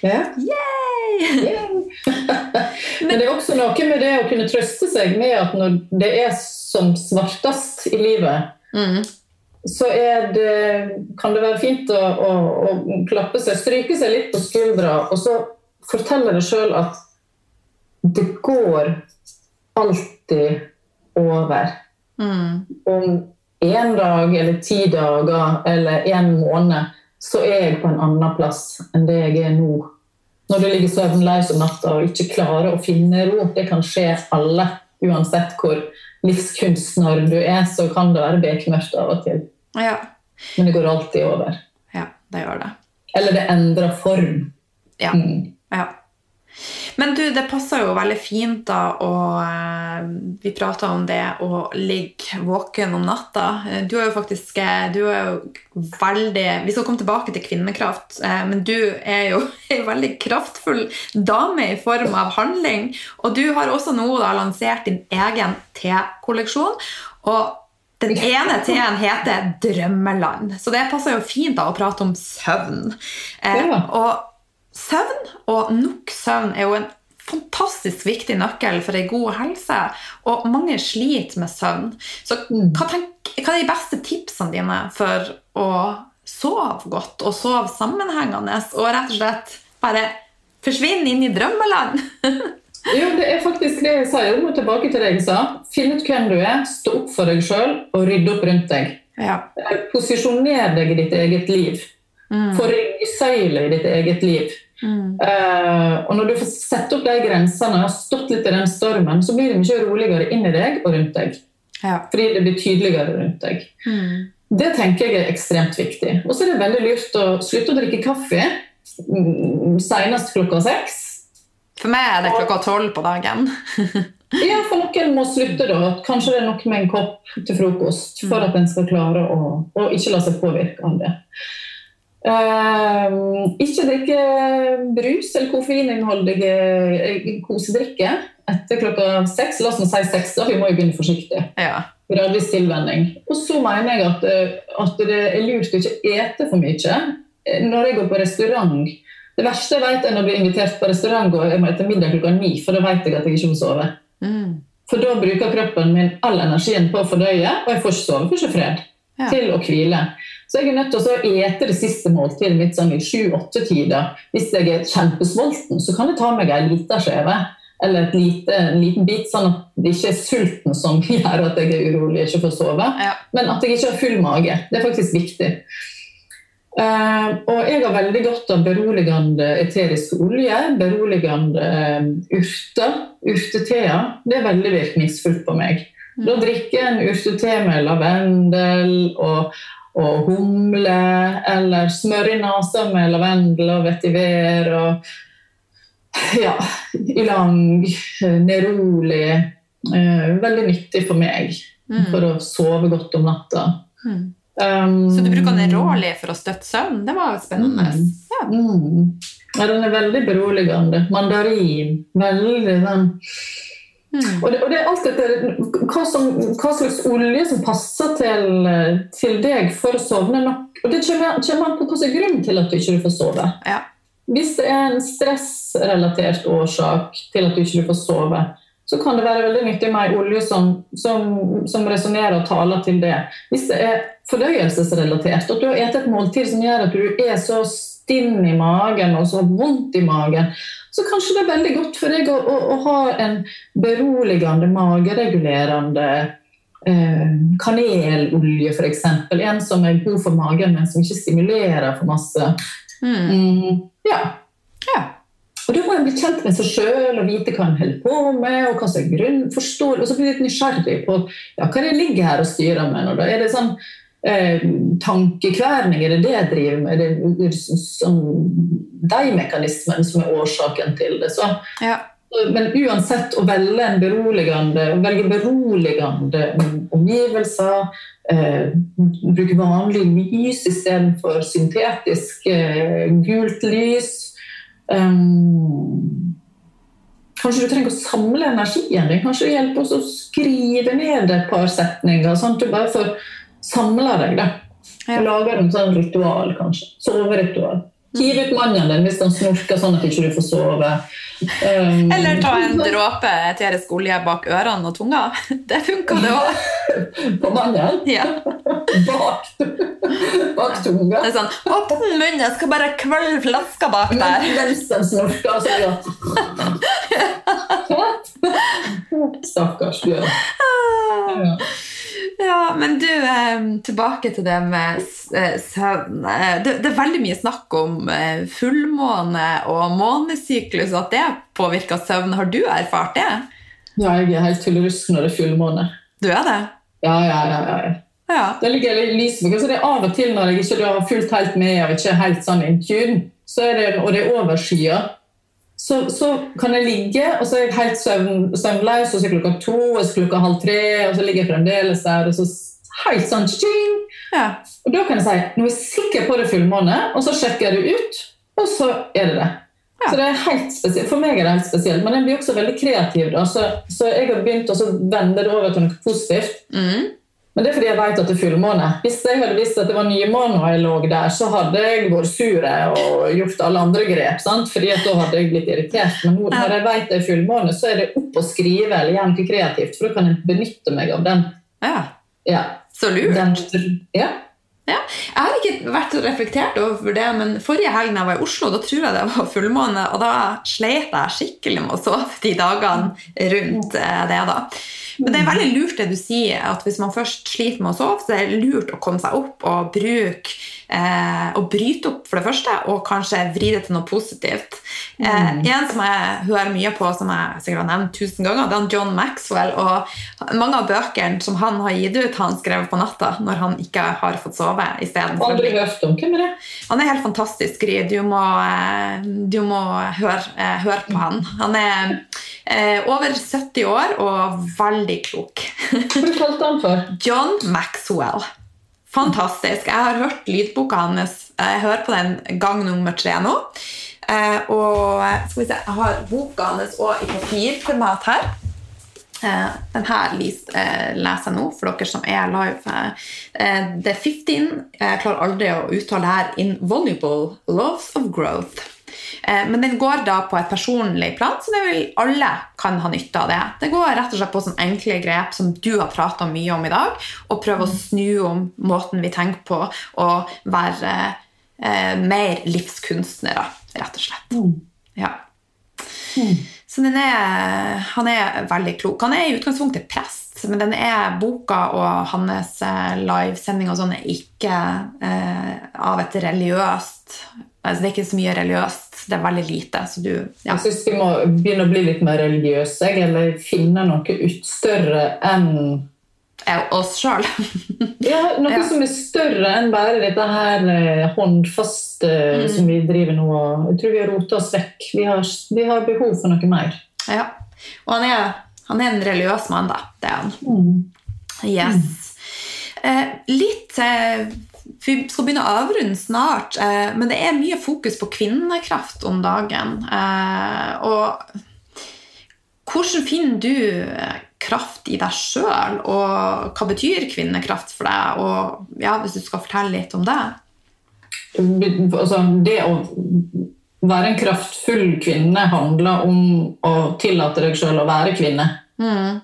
Speaker 2: Yeah. Yay! Men det er også noe med det å kunne trøste seg med at når det er som svartest i livet, mm. så det, kan det være fint å, å, å, klappe seg, stryke seg litt på skuldra, og så fortelle deg sjøl at det går alltid over. Mm. Om én dag eller ti dager eller en måned så er jeg på en annen plass enn det jeg er nå. Når du ligger søvnløs om natta og ikke klarer å finne ro. Det kan skje alle. Uansett hvor livskunstner du er, så kan det være bekmørkt av og til. Ja. Men det går alltid over.
Speaker 1: Ja, det gjør det.
Speaker 2: Eller det endrer form.
Speaker 1: Ja. Mm. ja. Men du, det passer jo veldig fint da og eh, Vi prata om det å ligge våken om natta. Eh, du er jo faktisk eh, du er jo veldig Vi skal komme tilbake til kvinnekraft, men du er jo en veldig kraftfull dame i form av handling. Og du har også nå da lansert din egen tekolleksjon. Og den ene T-en heter Drømmeland, så det passer jo fint da å prate om søvn. Ja. Og Søvn og nok søvn er jo en fantastisk viktig nøkkel for ei god helse. Og mange sliter med søvn. Så hva, tenk, hva er de beste tipsene dine for å sove godt og sove sammenhengende og rett og slett bare forsvinne inn i drømmeland?
Speaker 2: jo, det er faktisk det jeg sier. Jeg må tilbake til det jeg sa. Finn ut hvem du er, stå opp for deg sjøl og rydde opp rundt deg. Ja. Posisjoner deg i ditt eget liv. Mm. Få ryggsøyle i ditt eget liv. Mm. Uh, og når du får sette opp de grensene og har stått litt i den stormen, så blir det mye roligere inni deg og rundt deg. Ja. Fordi det blir tydeligere rundt deg. Mm. Det tenker jeg er ekstremt viktig. Og så er det veldig lurt å slutte å drikke kaffe mm, senest klokka seks.
Speaker 1: For meg er det klokka tolv på dagen.
Speaker 2: ja, for noen må slutte da. Kanskje det er nok med en kopp til frokost for mm. at en skal klare å, å ikke la seg påvirke av det. Uh, ikke drikke brus eller koffeininnholdige kosedrikker kosedrikke etter klokka seks. La oss nå si seks, da. Vi må jo begynne forsiktig. Ja. Gradvis tilvenning. Og så mener jeg at, eh, at, det er lurt å ikke ete for mye. Når jeg går på restaurant Det verste jeg vet, er når jeg blir invitert på restaurant og jeg må etter middag klokka ni, for da vet jeg at jeg ikke må sove. Mm. For da bruker kroppen min all energien på å fordøye, og jeg får ikke sove, får ikke fred ja. til å hvile. Så jeg er nødt til å ete det siste måltidet mitt sånn i sju-åtte-tider. Hvis jeg er kjempesvolten, så kan jeg ta meg ei lita skjeve eller lite, en liten bit, sånn at det ikke er sulten som gjør at jeg er urolig og ikke får sove. Ja. Men at jeg ikke har full mage. Det er faktisk viktig. Uh, og jeg har veldig godt av beroligende eterisk olje, beroligende uh, urter, urteteer. Det er veldig virkningsfullt på meg. Mm. Da drikker jeg en urtete med lavendel og og humle, eller smør i nesa med lavendel og vetiver og ja, ylang, neroli. Eh, veldig nyttig for meg mm. for å sove godt om natta. Mm.
Speaker 1: Um, Så du bruker neroli for å støtte søvn? Det var spennende. Mm. Ja.
Speaker 2: Mm. ja. den er veldig beroligende. Mandarin. Veldig den Mm. Og, det, og, det, er alt dette hva, som, hva, slags olje som passer til, til, deg for å sovne nok. Og Det kommer, kommer an på hva som er grunnen til at du ikke får sove. Ja. Hvis det er en stressrelatert årsak til at du ikke får sove, så kan det være veldig nyttig med olje som, som, som resonnerer og taler til det. Hvis det er fordøyelsesrelatert, at du har spist et måltid som gjør at du er så stinn i magen og så vondt i magen, så kanskje det er veldig godt for deg å, å, å ha en beroligende, mageregulerende eh, kanelolje, f.eks. En som er god for magen, men som ikke stimulerer for masse. Mm. Mm, ja. ja. Og Da må en bli kjent med seg sjøl og vite hva en holder på med. og hva som er grunn, forstår, og så bli litt nysgjerrig på ja, hva det ligger her og styrer med. Og da er det sånn eh, tankekverning, er det det jeg driver med? Er det sånn, de mekanismene som er årsaken til det? Så, ja. Men uansett, å velge en beroligende, velge beroligende omgivelser, eh, bruke vanlig lys istedenfor syntetisk eh, gult lys um, Kanskje du trenger å samle energien din. Kanskje det hjelper oss å skrive ned et par setninger. at du bare får samle deg. da. Ja. Lager en sånn ritual, kanskje. Soveritual. Hiv ut mannen din hvis han snorker sånn at du ikke får sove.
Speaker 1: Um, Eller ta en dråpe eterisk olje bak ørene og tunga. Det funka, det òg.
Speaker 2: På mannen? Ja. Bak, bak tunga?
Speaker 1: Det er sånn Åpne munnen, jeg skal bare kvelde flaska bak der.
Speaker 2: Mens den snorker, så ja. Stakkars bjørn. Ja.
Speaker 1: Ja, men du, tilbake til det med eh, søvn. Eh, det, er veldig mye snakk om eh, fullmåne og månesyklus, og at det påvirker søvn. Har du erfart det?
Speaker 2: Ja, jeg er helt tullerusk når det er fullmåne.
Speaker 1: Du er det?
Speaker 2: Ja, ja, ja. ja. ja. Det ligger lys så det er Av og til når jeg ikke har fulgt helt med og ikke er helt sånn in tune, så er det, og det er overskyer så, så, kan jeg ligge, og så er jeg helt søvn, søvnløs, og så er klokka to, og så klokka halv tre, og så ligger jeg fremdeles der. og så helt sånn ja. Og da kan jeg si nå er jeg sikker på det fullmåne, og så sjekker jeg det ut, og så er det det. Ja. Så det er helt spesielt. For meg er det helt spesielt, men jeg blir også veldig kreativ. Da. Så, så jeg har begynt å vende det over til noe positivt. Mm. Men det er fordi jeg vet at det er fullmåne. Hvis jeg hadde visst at det var nymåne og jeg lå der, så hadde jeg vært sur og gjort alle andre grep. Sant? Fordi da hadde jeg blitt irritert. Men når jeg vet det er fullmåne, så er det opp å skrive eller gjøre noe kreativt. For da kan jeg benytte meg av den.
Speaker 1: Ja. ja. Så lurt.
Speaker 2: Den, ja.
Speaker 1: Ja, Jeg har ikke vært reflektert over det, men forrige helg jeg var i Oslo, da tror jeg det var fullmåne, og da sleit jeg skikkelig med å sove de dagene rundt eh, det. da. Men det er veldig lurt det du sier, at hvis man først sliter med å sove, så er det lurt å komme seg opp og bruke eh, å bryte opp, for det første, og kanskje vri det til noe positivt. Eh, mm. en som jeg hører mye på, som jeg sikkert har nevnt tusen ganger, det er John Maxwell. Og mange av bøkene som han har gitt ut, har han skrevet på natta når han ikke har fått sove.
Speaker 2: Aldri hørt om hvem er det?
Speaker 1: Han er helt fantastisk. Du må, eh, du må høre, eh, høre, på han. Han er eh, over 70 år og veldig klok.
Speaker 2: Hva kalte han for?
Speaker 1: John Maxwell. Fantastisk. Jeg har hørt lydboka hans. Jeg hører på den gang nummer tre nå. Eh, og skal vi se, jeg har boka hans òg i papirformat her. Eh, den her eh, leser jeg nå for dere som er live. The det er 15. Jeg klarer aldri å uttale her. Involuble Loves of Growth. Eh, men den går da på et personlig plan, så det vil alle kan ha nytte av det. Det går rett og slett på sånne enkle grep som du har prata mye om i dag, og prøve å snu om måten vi tenker på, og være eh, mer livskunstnere, rett og slett. Mm. Ja. Mm. Så er, han er veldig klok. Han er i utgangspunktet prest, men den er boka og hans eh, livesending og sånn er ikke eh, av et religiøst altså Det er ikke så mye religiøst. Det er veldig lite. Så du,
Speaker 2: ja. Jeg syns vi må begynne å bli litt mer religiøse, eller finne noe ut større enn
Speaker 1: oss sjøl.
Speaker 2: ja, noe ja. som er større enn bare dette her eh, håndfaste mm. som vi driver nå. Jeg tror vi har rota oss vekk. Vi har, vi har, behov for noe mer.
Speaker 1: Ja. Og han er, han er en religiøs mann, da. Det er han. Mm. Yes. Mm. Eh, litt eh, Vi skal begynne å avrunde snart, eh, men det er mye fokus på kvinnekraft om dagen. Eh, og hvordan finner du eh, kraft i deg sjøl, og hva betyr kvinnekraft for deg? Og ja, Hvis du skal fortelle litt om det?
Speaker 2: Altså, det å være en kraftfull kvinne handler om å tillate deg sjøl å være kvinne.
Speaker 1: Mm.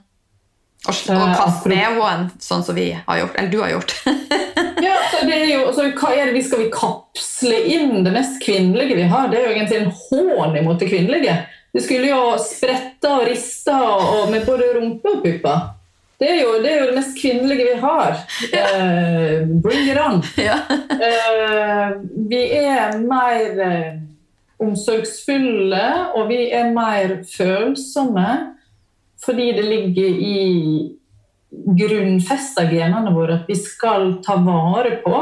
Speaker 1: Og, og kaste vedhåen, sånn som vi har gjort. Eller du har gjort.
Speaker 2: ja, så det er jo, så Hva er det vi skal vi kapsle inn det mest kvinnelige vi har? Det er jo egentlig en hån imot det kvinnelige. Det skulle jo sprette og riste og med både rumpe og pupper. Det er, jo, det er, jo, det mest kvinnelige vi har. Uh, bring it on! Ja. uh, vi er mer uh, omsorgsfulle, og vi er mer følsomme fordi det ligger i grunnfesta genene våre at vi skal ta vare på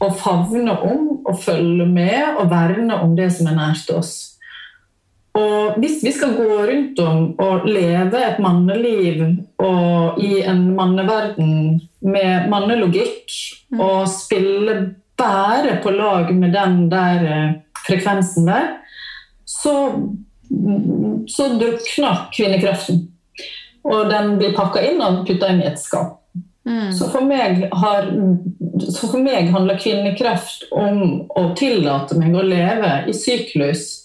Speaker 2: og favne om og følge med og verne om det som er nært oss. Og hvis vi skal gå rundt om og leve et manneliv og i en manneverden med mannelogikk mm. og spille bare på lag med den der eh, frekvensen der, så, så drukner kvinnekraften. Og den blir pakka inn og putta inn i et skap. Mm. Så, for har, så for meg handler kvinnekraft om å tillate meg å leve i syklus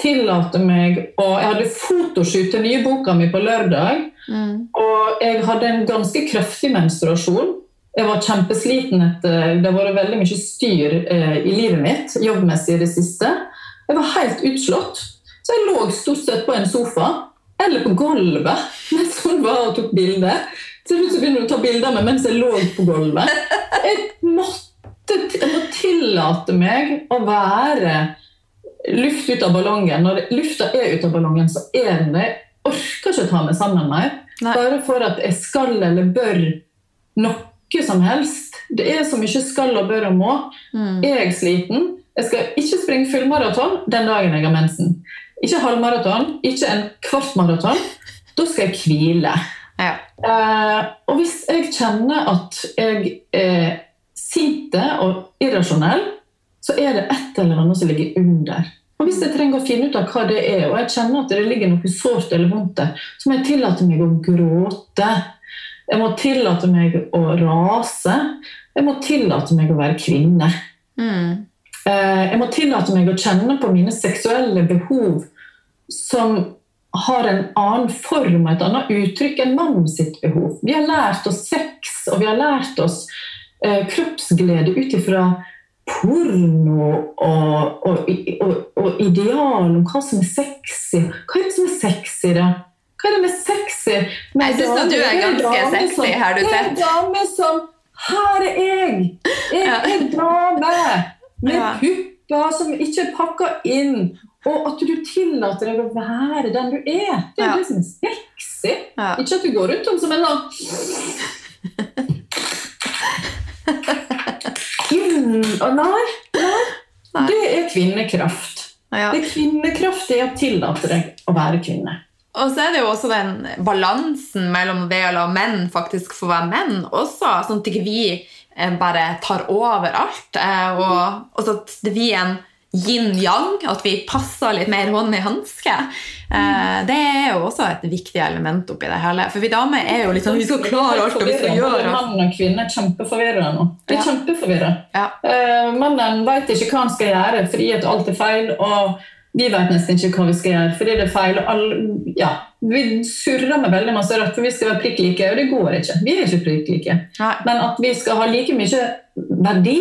Speaker 2: tillate meg å Jeg hadde fotoshoot til nye boka mi på lørdag. Mm. Og jeg hadde en ganske kraftig menstruasjon. Jeg var kjempesliten etter Det har vært veldig mye styr eh, i livet mitt jobbmessig i det siste. Jeg var helt utslått. Så jeg lå stort sett på en sofa eller på gulvet mens hun var og tok bilde. Så begynte hun å ta bilder av meg mens jeg lå på gulvet. Jeg måtte, jeg må tillate meg å være luft ut av ballongen. Når lufta er ut av ballongen, så er den det. Jeg orker ikke å ta meg sammen mer. Bare for at jeg skal eller bør noe som helst. Det er så mye skal og bør og må. Mm. Er jeg sliten? Jeg skal ikke springe fullmaraton den dagen jeg har mensen. Ikke halvmaraton, ikke en kvart maraton. Da skal jeg hvile. Ja. Eh, og hvis jeg kjenner at jeg er sint og irrasjonell, så er det et eller annet som ligger under. Og Hvis jeg trenger å finne ut av hva det er, og jeg kjenner at det ligger noe sårt eller vondt der, så må jeg tillate meg å gråte. Jeg må tillate meg å rase. Jeg må tillate meg å være kvinne. Mm. Eh, jeg må tillate meg å kjenne på mine seksuelle behov som har en annen form og et annet uttrykk enn mannen sitt behov. Vi har lært oss sex, og vi har lært oss eh, kroppsglede ut ifra porno og, og, og, og, ideal om hva som er sexy. Hva er det som er sexy, da? Hva er det med sexy?
Speaker 1: Med jeg syns du er ganske sexy, har du sett.
Speaker 2: Det er dame som Her er jeg! Jeg er dame med ja. pupper som ikke er pakka inn. Og at du tillater deg å være den du er. Det er ja. det som er sexy. Ja. Ikke at du går rundt om som en mm, nei, nei, Det er kvinnekraft. Ja. Det er kvinnekraft det er å tillate deg å være kvinne.
Speaker 1: Og så er det jo også den balansen mellom det å la menn faktisk få være menn også, sånn at ikke vi eh, bare tar over alt. Eh, og, og så at vi er en yin-yang, at vi passer litt mer hånd i hanske. Eh, det er jo også et viktig element oppi det hele. For vi damer er jo litt sånn Vi skal klare alt, og vi skal gjøre alt.
Speaker 2: Mann og kvinne er kjempeforvirra nå. De er ja. kjempeforvirra. Ja. Uh, mannen veit ikke hva han skal gjøre fordi at alt er feil. og vi vet nesten ikke hva vi skal gjøre, fordi det er feil. All, ja, vi surrer med veldig masse rødt, for vi skal være prikk like, og det går ikke. Vi er ikke prikk like. Men at vi skal ha like mye verdi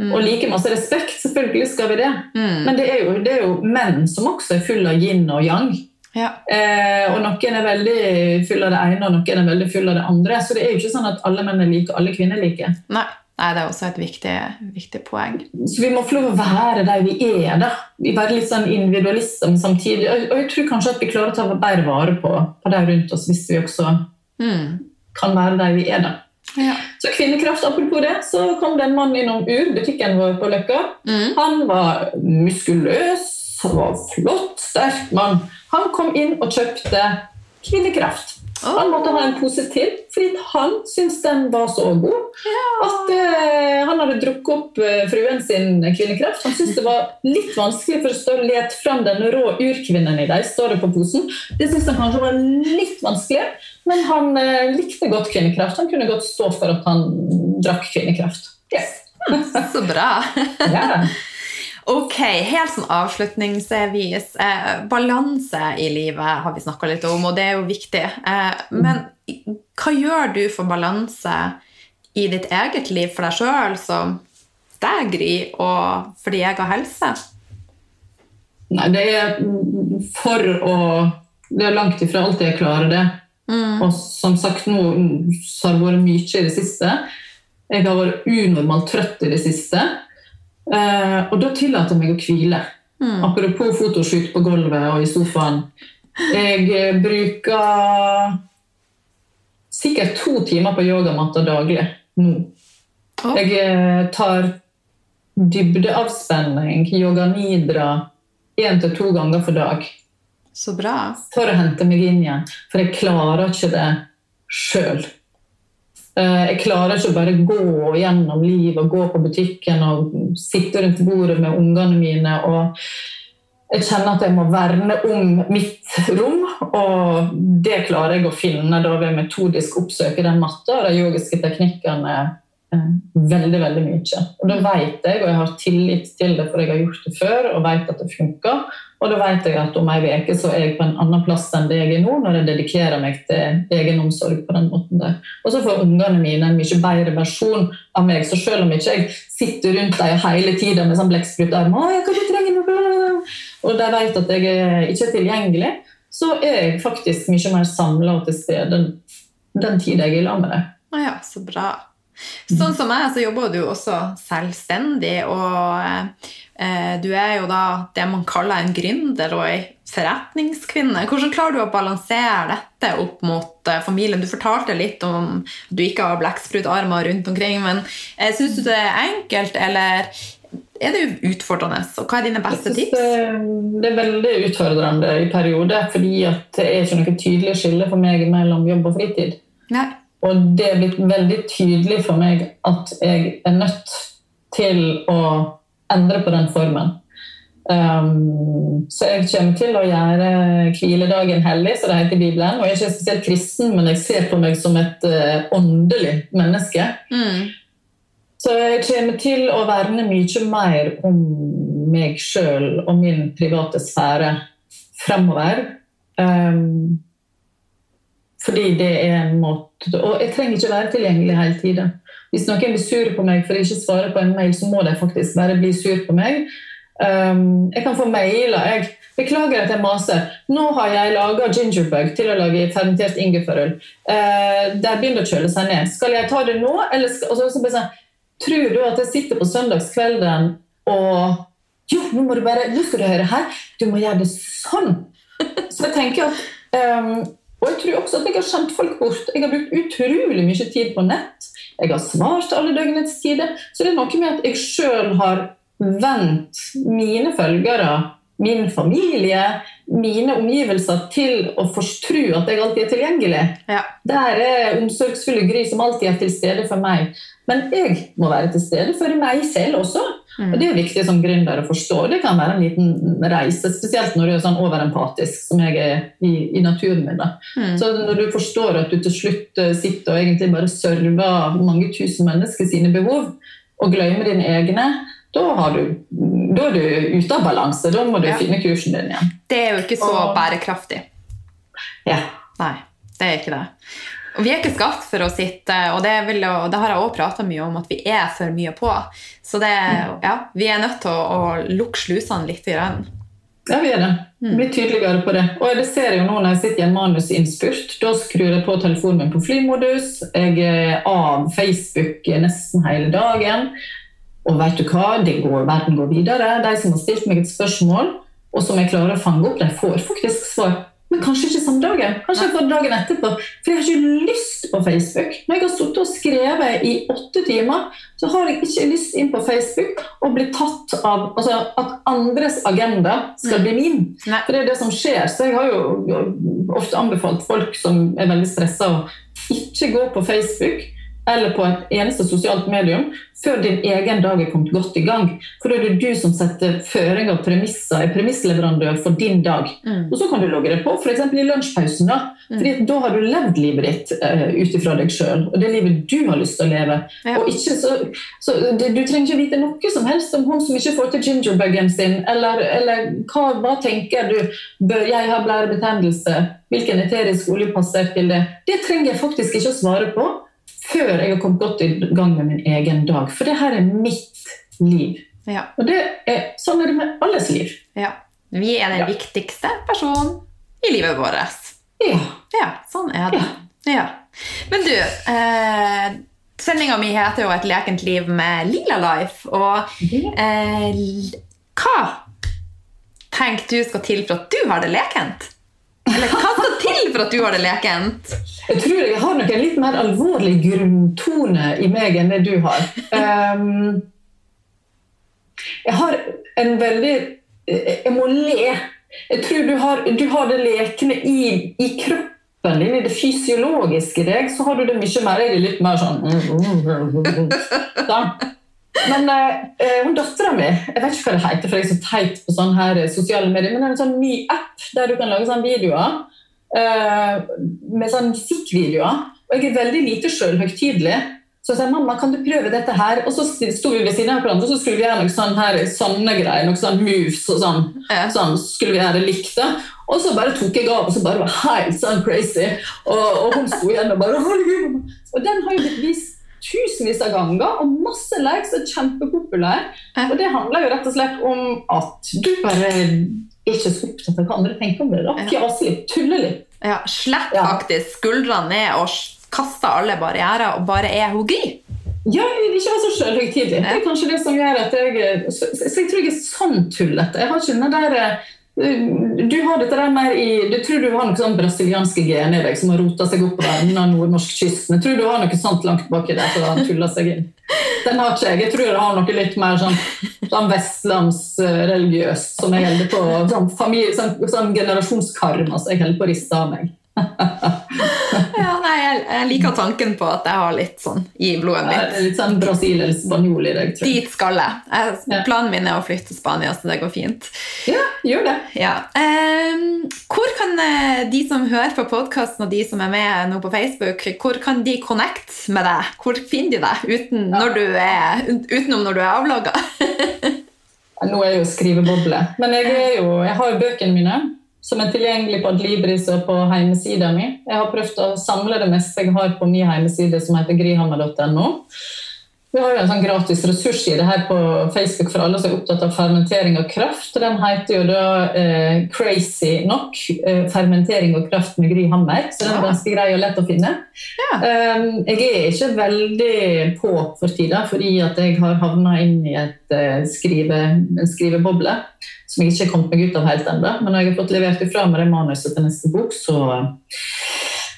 Speaker 2: mm. og like masse respekt, selvfølgelig skal vi det. Mm. Men det er, jo, det er, jo, menn som også er full av yin og yang. Ja. Eh, og noen er veldig full av det ene, og noen er veldig full av det andre. Så det er jo ikke sånn at alle menn er like, alle kvinner er like.
Speaker 1: Nei. Nei, Det er også et viktig, viktig, poeng.
Speaker 2: Så Vi må få lov å være der vi er. da. Vi Være litt sånn individualisme samtidig. Og jeg tror kanskje at vi klarer å ta bedre vare på, på de rundt oss hvis vi også mm. kan være der vi er. da. Ja. Så kvinnekraft, apropos det, så kom det en mann innom Ur, butikken vår på Løkka. Mm. Han var muskuløs, han var flott, sterk mann. Han kom inn og kjøpte kvinnekraft. Han måtte ha en pose til, fordi han syntes den var så god at uh, han hadde drukket opp uh, fruen sin kvinnekraft. Han syntes det var litt vanskelig for å lete fram den rå urkvinnen i deg, står det på posen. Det syntes han kanskje var litt vanskelig, men han uh, likte godt kvinnekraft. Han kunne godt stå for at han drakk kvinnekraft. Yes.
Speaker 1: så bra. ja. Ok, Helt sånn avslutningsvis. Eh, balanse i livet har vi snakka litt om, og det er jo viktig. Eh, men hva gjør du for balanse i ditt eget liv for deg sjøl, som deg, Gry, og for din egen helse?
Speaker 2: Nei, det er for å Det er langt ifra alltid jeg klarer det. Mm. Og som sagt, nå har det vært mye i det siste. Jeg har vært unormalt trøtt i det siste. Eh, og da tillater jeg meg å hvile. Mm. Apropos fotoshoot på gulvet og i sofaen. Jeg eh, bruker sikkert to timer på yogamatta daglig nå. Oh. Jeg eh, tar dybdeavspenning, yoga nidra, én til to ganger for dag.
Speaker 1: Så bra.
Speaker 2: For å hente meg inn igjen. For jeg klarer ikke det sjøl. Eh, jeg klarer ikke å bare gå gjennom livet og gå på butikken og sitte rundt bordet med ungene mine. og jeg kjenner at jeg må verne om mitt rom, og det klarer jeg å finne da ved metodisk oppsøke den matta og de yogiske teknikkene Eh, veldig veldig mye. Og Da vet jeg, og jeg har tillit til det, for jeg har gjort det før og vet at det funker. Og da vet jeg at om ei uke så er jeg på en annen plass enn det jeg er nå, når jeg dedikerer meg til egenomsorg på den måten der. Og så får ungene mine en mye bedre versjon av meg. Så selv om ikke jeg sitter rundt dem hele tida med sånn blekksprut-arm og de vet at jeg er ikke er tilgjengelig, så er jeg faktisk mye mer samla til stede den tida jeg er i lag med dem.
Speaker 1: Ja, så bra. Sånn som meg, så jobber du også selvstendig, og eh, du er jo da det man kaller en gründer og ei forretningskvinne. Hvordan klarer du å balansere dette opp mot eh, familien? Du fortalte litt om at du ikke har blekksprutarmer rundt omkring, men eh, syns du det er enkelt, eller er det utfordrende? Og hva er dine beste tips?
Speaker 2: Det er veldig utfordrende i perioder, fordi det er ikke noe tydelig skille for meg mellom jobb og fritid. Nei. Og det er blitt veldig tydelig for meg at jeg er nødt til å endre på den formen. Um, så jeg kommer til å gjøre hviledagen hellig, som det heter i Bibelen. Og jeg er ikke spesielt kristen, men jeg ser på meg som et uh, åndelig menneske. Mm. Så jeg kommer til å verne mye mer om meg sjøl og min private sfære fremover. Um, fordi det er en måte Og jeg trenger ikke være tilgjengelig hele tida. Hvis noen blir sur på meg for ikke svare på en mail, så må de faktisk bare bli sur på meg. Um, jeg kan få mailer. jeg Beklager at jeg maser. Nå har jeg laga gingerbug til å lage fermentert ingefærøl. Uh, det begynner å kjøle seg ned. Skal jeg ta det nå? Eller skal, og så sånn, Tror du at jeg sitter på søndagskvelden og Jo, nå må du bare, nå skal du høre her. Du må gjøre det sånn. Så jeg tenker at um, Og jeg tror også at jeg har skjemt folk bort. Jeg har brukt utrolig mye tid på nett. Jeg har svart alle døgnets tider. Så det er noe med at jeg sjøl har vendt mine følgere min familie, mine omgivelser, til å tro at jeg alltid er tilgjengelig. Ja. Der er omsorgsfulle Gry som alltid er til stede for meg. Men jeg må være til stede for meg selv også. Mm. Og Det er viktig som gründer å forstå. Det kan være en liten reise, spesielt når du er sånn overempatisk, som jeg er i, i naturen min. Mm. Så når du forstår at du til slutt eh, sitter og egentlig bare server mange tusen mennesker sine behov, og glemmer dine egne, da, du, da, er du ute av balanse. Da må du ja. finne kursen din igjen.
Speaker 1: Det er jo ikke så og, bærekraftig.
Speaker 2: Ja.
Speaker 1: Nei, det er ikke det. Og vi er ikke skapt for å sitte, og det, vil, og det har jeg også prata mye om, at vi er for mye på. Så det, ja, vi er nødt til å, å lukke slusene litt. Grann.
Speaker 2: Ja, vi er det. Vi blir tydeligere på det. Og det ser jeg jo nå når jeg sitter i en manusinnspurt. Da skrur jeg på telefonen min på flymodus. Jeg er av Facebook nesten hele dagen. Og vet du hva, det går, verden går videre. De som har stilt meg et spørsmål, og som jeg klarer å fange opp, de får faktisk svar. Men kanskje ikke samme dagen. Kanskje jeg får dagen etterpå. For jeg har ikke lyst på Facebook. Når jeg har sittet og skrevet i åtte timer, så har jeg ikke lyst inn på Facebook og bli tatt av altså, at andres agenda skal bli min. Nei. For det er det som skjer. Så jeg har jo ofte anbefalt folk som er veldig stressa, å ikke gå på Facebook eller på et eneste sosialt medium før din egen dag er kommet godt i gang. For da er det du som setter føring og premisser, er premissleverandør for din dag. Mm. Og så kan du logge det på, f.eks. i lunsjpausen. Da mm. Fordi da har du levd livet ditt uh, ut ifra deg sjøl, og det livet du har lyst til å leve. Ja. Og ikke så, så det, Du trenger ikke vite noe som helst om hun som ikke får til gingerbuggen sin, eller, eller hva, hva, tenker du Bør jeg ha blærebetennelse? Hvilken eterisk olje passer til det? Det trenger jeg faktisk ikke å svare på før jeg har kommet godt i gang med min egen dag. For det her er mitt liv. Ja. Og det er, sånn er det med alles liv.
Speaker 1: Ja. Vi er den ja. viktigste personen i livet vårt.
Speaker 2: Ja.
Speaker 1: ja sånn er det. Ja. Men du, eh, sendinga mi heter jo 'Et lekent liv med Lila Life'. Og eh, hva tenker du skal til for at du har det lekent? Eller hva skal til for at du har det lekent?
Speaker 2: Jeg tror jeg har nok en litt mer alvorlig grunntone i meg enn det du har. Um, jeg har en veldig Jeg må le. Jeg tror du har, du har det lekne i, i, kroppen din, i det fysiologiske deg. Så har du det mye mer. Jeg er litt mer sånn sånn. Men eh, hun dattera mi Jeg vet ikke hva det heter, for jeg er så teit på sånne her sosiale medier, men det er en sånn ny app der du kan lage sånne videoer eh, med sånne musikkvideoer. Og jeg er veldig lite sjølhøytidelig. Så jeg sa mamma, kan du prøve dette her? Og så sto vi ved siden av hverandre og så skulle vi gjøre noen sånne, her, sånne greier. Noen sånne moves og sånn. Ja. sånn skulle vi gjøre likt det. Og så bare tok jeg av, og så bare var helt sånn crazy. Og, og hun sto igjen og bare Og den har jo blitt vist tusenvis av ganger og masse likes og kjempepopulær. Og det handler jo rett og slett om at du bare er ikke så opptatt av hva andre tenker om det. da. Fjase litt, tulle litt.
Speaker 1: Ja, Slipp ja. faktisk skuldrene ned og kaste alle barrierer og bare er hun Gry.
Speaker 2: Ja, ikke vær så sjølhøytidelig. Det er kanskje det som gjør at jeg Så, så jeg tror jeg er sånn tullete. Jeg har ikke den der du har dette der mer i, du tror du har noen sånn brasilianske gener i deg som har rota seg opp på den nordnorskkysten. Jeg tror du har noe sånt langt baki der som har tulla seg inn. Den har ikke jeg. Jeg tror jeg har noe litt mer sånn, sånn vestlandsreligiøst som jeg holder på sånn, familie, sånn, sånn generasjonskarma som jeg holder på å riste av meg.
Speaker 1: Ja, nei, jeg, jeg, liker tanken på at jeg har litt sånn i blodet mitt.
Speaker 2: Ja, litt sånn Brasil eller spanjol i deg,
Speaker 1: tror jeg. Dit skal jeg. jeg. Planen min er å flytte til Spania, så det går fint.
Speaker 2: Ja, gjør det.
Speaker 1: Ja. Um, hvor kan eh, de som hører på podkasten, og de som er med nå på Facebook, hvor kan de connect med deg? Hvor finner de deg uten ja. når er, utenom når du er avlogga?
Speaker 2: nå er jeg jo skriveboble, men jeg, jo, jeg har bøkene mine som er tilgjengelig på Adlibris og på hjemmesida mi. Jeg har prøvd å samle det meste jeg har på min hjemmeside, som heter grihammer.no. Vi har jo en sånn gratis ressursside her på Facebook for alle som er opptatt av fermentering og kraft. Den heter jo da eh, Crazy nok. Eh, fermentering og kraft med Gry Hammer. Så den er ganske grei og lett å finne. Ja. Um, jeg er ikke veldig på for tida, fordi at jeg har havna inn i et, eh, skrive, en skriveboble som jeg ikke har kommet meg ut av helt ennå. Men når jeg har fått levert ifra meg det manuset til neste bok, så,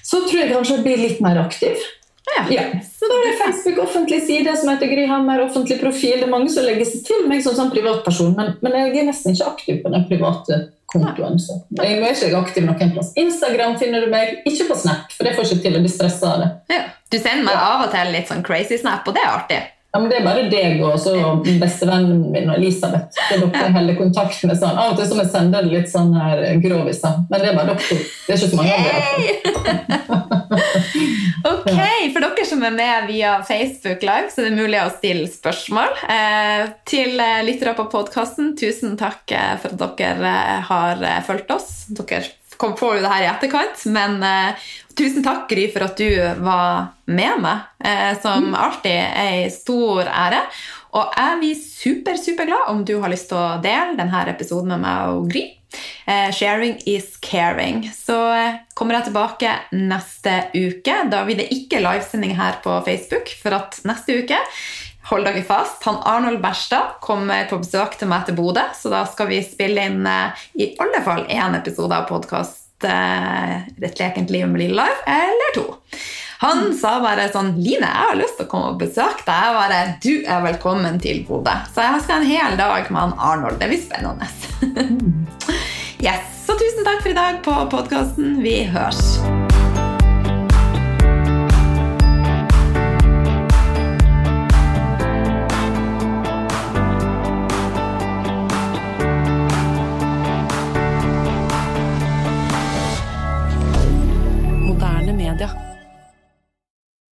Speaker 2: så tror jeg kanskje jeg blir litt mer aktiv. Ja. ja. Så da er det Facebook offentlig side som heter Gry Hammer, offentlig profil. Det er mange som legger seg til meg som sånn privatperson, men, men, jeg er nesten ikke aktiv på den private kontoen. Så jeg er ikke aktiv noen plass. Instagram finner du meg, ikke på Snap, for det får ikke til å bli stressa av det.
Speaker 1: Ja. Du sender meg av og til litt sånn crazy snap, og det er artig.
Speaker 2: Ja, men Det er bare deg og så bestevennen min og Elisabeth. Det er dere holder kontakt med sånn. Av og til som jeg sender litt sånn her groviser, men det er bare dere to. Det er ikke så mange andre.
Speaker 1: ok, For dere som er med via Facebook Live, så er det mulig å stille spørsmål eh, til eh, lyttere på podkasten. Tusen takk eh, for at dere har fulgt oss. Dere kom på det her i etterkant, men uh, Tusen takk, Gry, for at du var med meg. uh, som mm. alltid ei stor ære. Og jeg blir super, superglad om du har lyst til å dele denne episoden med meg og Gry. Eh, sharing is caring. Så kommer jeg tilbake neste uke. Da blir det ikke livesending her på Facebook, for at neste uke Hold dere fast. Han Arnold Berstad kommer på besøk til meg til Bodø, så da skal vi spille inn eh, i alle fall én episode av podkast Et lekent liv med Lille Life, eller to. Han sa bare sånn 'Line, jeg har lyst til å komme og besøke deg.' Jeg bare 'Du er velkommen til Bodø'. Så jeg skal en hel dag med han Arnold. Det blir spennende. yes, Så tusen takk for i dag på podkasten. Vi høres.